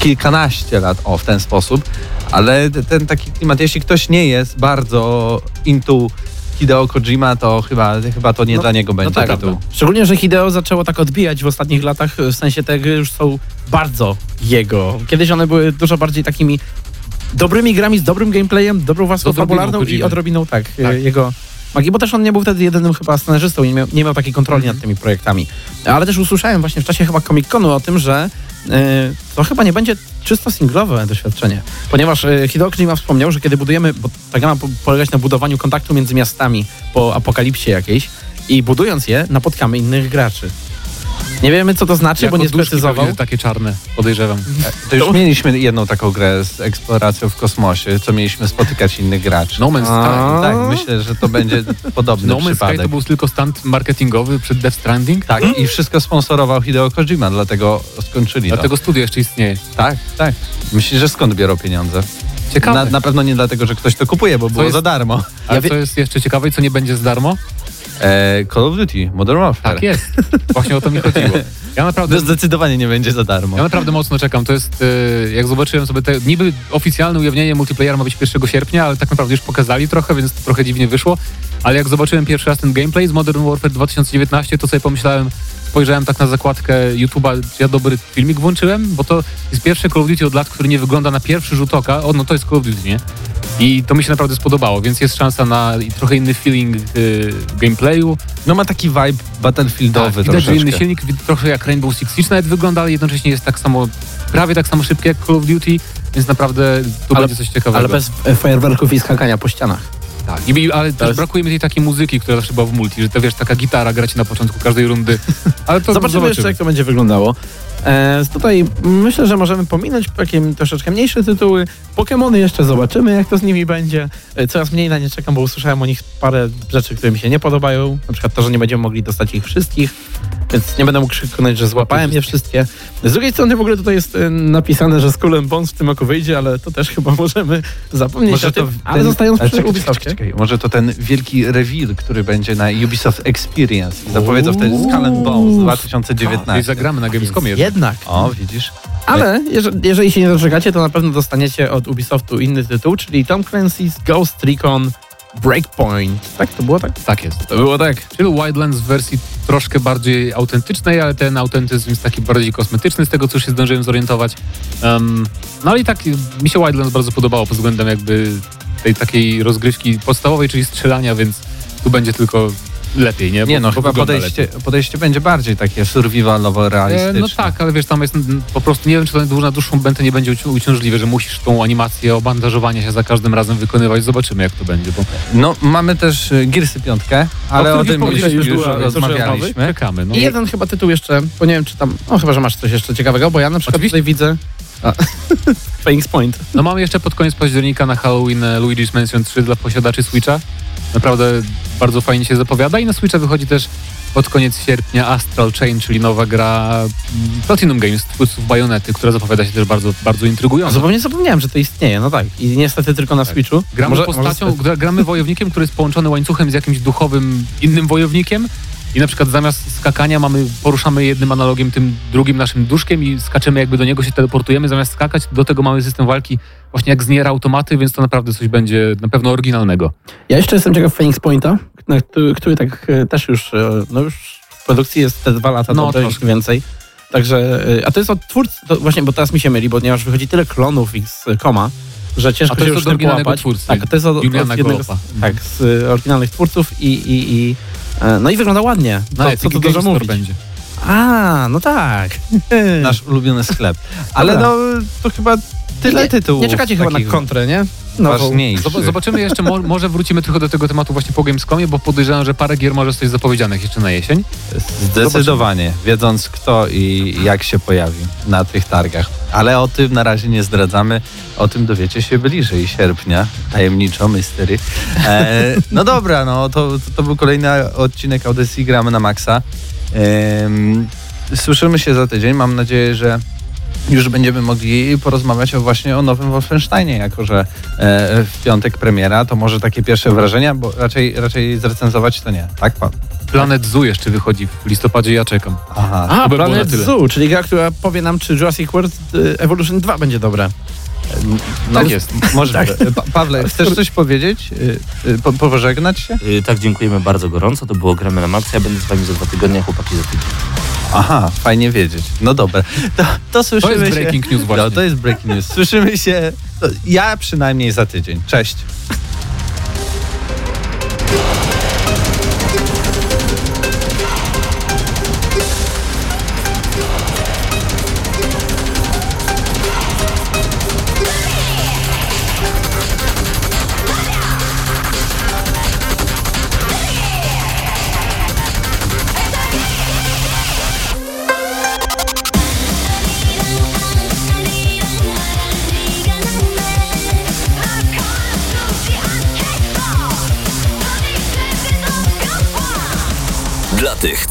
[SPEAKER 9] kilkanaście lat, o, w ten sposób, ale te- ten taki klimat, jeśli ktoś nie jest bardzo into Hideo Kojima, to chyba, chyba to nie
[SPEAKER 5] No,
[SPEAKER 9] dla niego będzie
[SPEAKER 5] tak,
[SPEAKER 9] tytuł.
[SPEAKER 5] Szczególnie, że Hideo zaczęło tak odbijać w ostatnich latach, w sensie te gry już są bardzo jego. Kiedyś one były dużo bardziej takimi dobrymi grami z dobrym gameplayem, dobrą warstwą
[SPEAKER 8] odrobiną
[SPEAKER 5] fabularną i odrobiną tak,
[SPEAKER 8] Tak.
[SPEAKER 5] e, jego, magii, bo też on nie był wtedy jedynym chyba scenarzystą i nie miał, nie miał takiej kontroli nad tymi projektami. Ale też usłyszałem właśnie w czasie chyba Comic-Conu o tym, że e, to chyba nie będzie czysto singlowe doświadczenie, ponieważ e, Hideo wspomniał, że kiedy budujemy, bo ta gra ma po- polegać na budowaniu kontaktu między miastami po apokalipsie jakiejś i budując je napotkamy innych graczy. Nie wiemy, co to znaczy, bo nie
[SPEAKER 8] duszki
[SPEAKER 5] sprecyzował.
[SPEAKER 8] pewnie takie czarne, podejrzewam.
[SPEAKER 9] To już mieliśmy jedną taką grę z eksploracją w kosmosie, co mieliśmy spotykać innych graczy.
[SPEAKER 8] No Man's Sky.
[SPEAKER 9] Tak, myślę, że to będzie podobny
[SPEAKER 8] No Man's Sky
[SPEAKER 9] przypadek.
[SPEAKER 8] to był tylko stand marketingowy przed Death Stranding.
[SPEAKER 9] Tak, i wszystko sponsorował Hideo Kojima, dlatego skończyli
[SPEAKER 8] Dlatego studio jeszcze istnieje.
[SPEAKER 9] to. Tak, tak. Myślisz, że skąd biorą pieniądze?
[SPEAKER 8] Ciekawe.
[SPEAKER 9] Na, na pewno nie dlatego, że ktoś to kupuje, bo było
[SPEAKER 8] jest-
[SPEAKER 9] za darmo.
[SPEAKER 8] Ale co jest jeszcze ciekawe i co nie będzie za darmo?
[SPEAKER 9] E, Call of Duty, Modern Warfare.
[SPEAKER 8] Tak jest. Właśnie o to mi chodziło. Ja naprawdę,
[SPEAKER 9] To zdecydowanie nie będzie za darmo.
[SPEAKER 8] ja naprawdę mocno czekam. To jest, e, jak zobaczyłem sobie te, niby oficjalne ujawnienie multiplayera ma być 1 sierpnia, ale tak naprawdę już pokazali trochę, więc to trochę dziwnie wyszło. Ale jak zobaczyłem pierwszy raz ten gameplay z Modern Warfare 2019, to sobie pomyślałem, spojrzałem tak na zakładkę YouTube'a, czy ja dobry filmik włączyłem, bo to jest pierwszy Call of Duty od lat, który nie wygląda na pierwszy rzut oka. O, no to jest Call of Duty, nie? I to mi się naprawdę spodobało, więc jest szansa na trochę inny feeling y, gameplayu.
[SPEAKER 9] No ma taki vibe battlefieldowy
[SPEAKER 8] Tak, widać, inny silnik, trochę jak Rainbow Six Siege nawet wygląda, ale jednocześnie jest tak samo, prawie tak samo szybki jak Call of Duty, więc naprawdę tu
[SPEAKER 5] Ale-
[SPEAKER 8] będzie coś ciekawego.
[SPEAKER 5] Ale bez fajerwerków i skakania po ścianach.
[SPEAKER 8] Tak. I, ale też
[SPEAKER 5] jest-
[SPEAKER 8] brakuje mi tej takiej muzyki, która zawsze była w multi, że to wiesz, taka gitara grać na początku każdej rundy. Ale to
[SPEAKER 5] Zobaczymy, jeszcze, jak to będzie wyglądało. E, tutaj myślę, że możemy pominąć takie troszeczkę mniejsze tytuły. Pokémony jeszcze zobaczymy, jak to z nimi będzie. E, coraz mniej na nie czekam, bo usłyszałem o nich parę rzeczy, które mi się nie podobają. Na przykład to, że nie będziemy mogli dostać ich wszystkich, więc nie będę mógł krzyknąć, że złapałem je wszystkie. Z drugiej strony w ogóle tutaj jest e, napisane, że Skull and Bones w tym roku wyjdzie, ale to też chyba możemy zapomnieć
[SPEAKER 9] Może
[SPEAKER 5] o
[SPEAKER 9] to
[SPEAKER 5] tym.
[SPEAKER 9] ten-
[SPEAKER 5] Ale zostając
[SPEAKER 9] ale
[SPEAKER 5] przy
[SPEAKER 9] czekaj,
[SPEAKER 5] Ubisoftie.
[SPEAKER 9] czekaj, czekaj, Może to ten wielki reveal, który będzie na Ubisoft Experience. I zapowiedzą wtedy Skull and Bones
[SPEAKER 8] Czyli
[SPEAKER 9] 2019.
[SPEAKER 8] zagramy na Gamescomie. jeszcze.
[SPEAKER 5] Jednak.
[SPEAKER 9] O, widzisz?
[SPEAKER 5] Ale jeżeli, jeżeli się nie doczekacie, to na pewno dostaniecie od Ubisoftu inny tytuł, czyli Tom Clancy's Ghost Recon Breakpoint. Tak? To było tak?
[SPEAKER 8] Tak jest.
[SPEAKER 5] To było tak.
[SPEAKER 8] Czyli Wildlands w wersji troszkę bardziej autentycznej, ale ten autentyzm jest taki bardziej kosmetyczny, z tego co się zdążyłem zorientować. Um, no ale i tak mi się Wildlands bardzo podobało pod względem jakby tej takiej rozgrywki podstawowej, czyli strzelania, więc tu będzie tylko lepiej, nie? Bo,
[SPEAKER 9] Nie no, chyba podejście,
[SPEAKER 8] lepiej.
[SPEAKER 9] podejście będzie bardziej takie survivalowo
[SPEAKER 8] E,
[SPEAKER 9] realistyczne.
[SPEAKER 8] No tak, ale wiesz, tam jest po prostu, nie wiem, czy to na dłuższą będę nie będzie uci- uciążliwe, że musisz tą animację obandażowania się za każdym razem wykonywać. Zobaczymy, jak to będzie, bo
[SPEAKER 9] No, mamy też y, Gearsy piątkę, ale
[SPEAKER 8] O
[SPEAKER 9] o, tym już, już,
[SPEAKER 8] była-
[SPEAKER 9] rozmawialiśmy.
[SPEAKER 8] czekamy. No.
[SPEAKER 5] I jeden chyba tytuł jeszcze, bo nie wiem czy tam, no chyba, że masz coś jeszcze ciekawego, bo ja na przykład
[SPEAKER 8] Oczywiście.
[SPEAKER 5] tutaj widzę Phoenix Point.
[SPEAKER 8] No mamy jeszcze pod koniec października na Halloween e, Luigi's Mansion 3 dla posiadaczy Switcha. Naprawdę bardzo fajnie się zapowiada i na Switcha wychodzi też pod koniec sierpnia Astral Chain, czyli nowa gra mm, Platinum Games, twórców Bajonety, która zapowiada się też bardzo, bardzo intrygująco.
[SPEAKER 5] zupełnie zapomniałem, że to istnieje, no tak. I niestety tylko na Switchu.
[SPEAKER 8] Gramy
[SPEAKER 5] Może-
[SPEAKER 8] postacią,
[SPEAKER 5] może-
[SPEAKER 8] gra- gramy wojownikiem, który jest połączony łańcuchem z jakimś duchowym innym wojownikiem i na przykład zamiast skakania mamy, poruszamy jednym analogiem tym drugim naszym duszkiem i skaczemy jakby do niego się teleportujemy, zamiast skakać do tego mamy system walki właśnie jak z Nier automaty, więc to naprawdę coś będzie na pewno oryginalnego.
[SPEAKER 5] Ja jeszcze jestem ciekaw Phoenix Pointa, który, który tak e, też już, e, no już w produkcji jest te dwa lata,
[SPEAKER 8] No, troszkę.
[SPEAKER 5] więcej. Także, e, a to jest od twórcy, właśnie, bo teraz mi się myli, ponieważ wychodzi tyle klonów X-Koma, że ciężko się
[SPEAKER 8] jest
[SPEAKER 5] już z tym połapać.
[SPEAKER 8] twórcy,
[SPEAKER 5] Tak, to jest od, od jednego z, tak, z oryginalnych twórców i, i, i no i wygląda ładnie. To,
[SPEAKER 8] Epic
[SPEAKER 5] co tu dużo mówić.
[SPEAKER 8] będzie.
[SPEAKER 5] A, no tak.
[SPEAKER 9] Nasz ulubiony sklep. Ale
[SPEAKER 5] Dobra.
[SPEAKER 9] no, to chyba tyle
[SPEAKER 5] nie,
[SPEAKER 9] tytułów.
[SPEAKER 5] Nie czekacie chyba na kontrę, nie? No,
[SPEAKER 9] ważniejszych.
[SPEAKER 8] Zob- Zobaczymy jeszcze, mo- może wrócimy trochę do tego tematu właśnie po Gamescomie, bo podejrzewam, że parę gier może zostać zapowiedzianych jeszcze na jesień.
[SPEAKER 9] Zdecydowanie, wiedząc kto i jak się pojawi na tych targach. Ale o tym na razie nie zdradzamy. O tym dowiecie się bliżej sierpnia. Tajemniczo, mystery. E, no dobra, no to, to był kolejny odcinek audycji Gramy na Maxa. Em, słyszymy się za tydzień. Mam nadzieję, że już będziemy mogli porozmawiać o właśnie o nowym Wolfensteinie, jako że e, w piątek premiera, to może takie pierwsze wrażenia, bo raczej, raczej zrecenzować to nie. Tak, pan?
[SPEAKER 8] Planet Zoo jeszcze wychodzi w listopadzie, ja czekam.
[SPEAKER 9] Aha.
[SPEAKER 5] A,
[SPEAKER 8] by
[SPEAKER 5] Planet
[SPEAKER 8] na tyle.
[SPEAKER 5] Zoo, czyli gra, która powie nam, czy Jurassic World e, Evolution 2 będzie dobre.
[SPEAKER 9] No,
[SPEAKER 8] Tak jest.
[SPEAKER 9] Może. Pa Pawle, chcesz coś powiedzieć? Y, Po, pożegnać się?
[SPEAKER 3] Tak, dziękujemy bardzo gorąco. To było Gramy na Max. Ja będę z wami za dwa tygodnie, a chłopaki za tydzień.
[SPEAKER 9] Aha, fajnie wiedzieć. No dobra. To, to słyszymy
[SPEAKER 8] To jest
[SPEAKER 9] się.
[SPEAKER 8] breaking news właśnie.
[SPEAKER 9] No, to jest breaking news. Słyszymy się. Ja przynajmniej za tydzień. Cześć.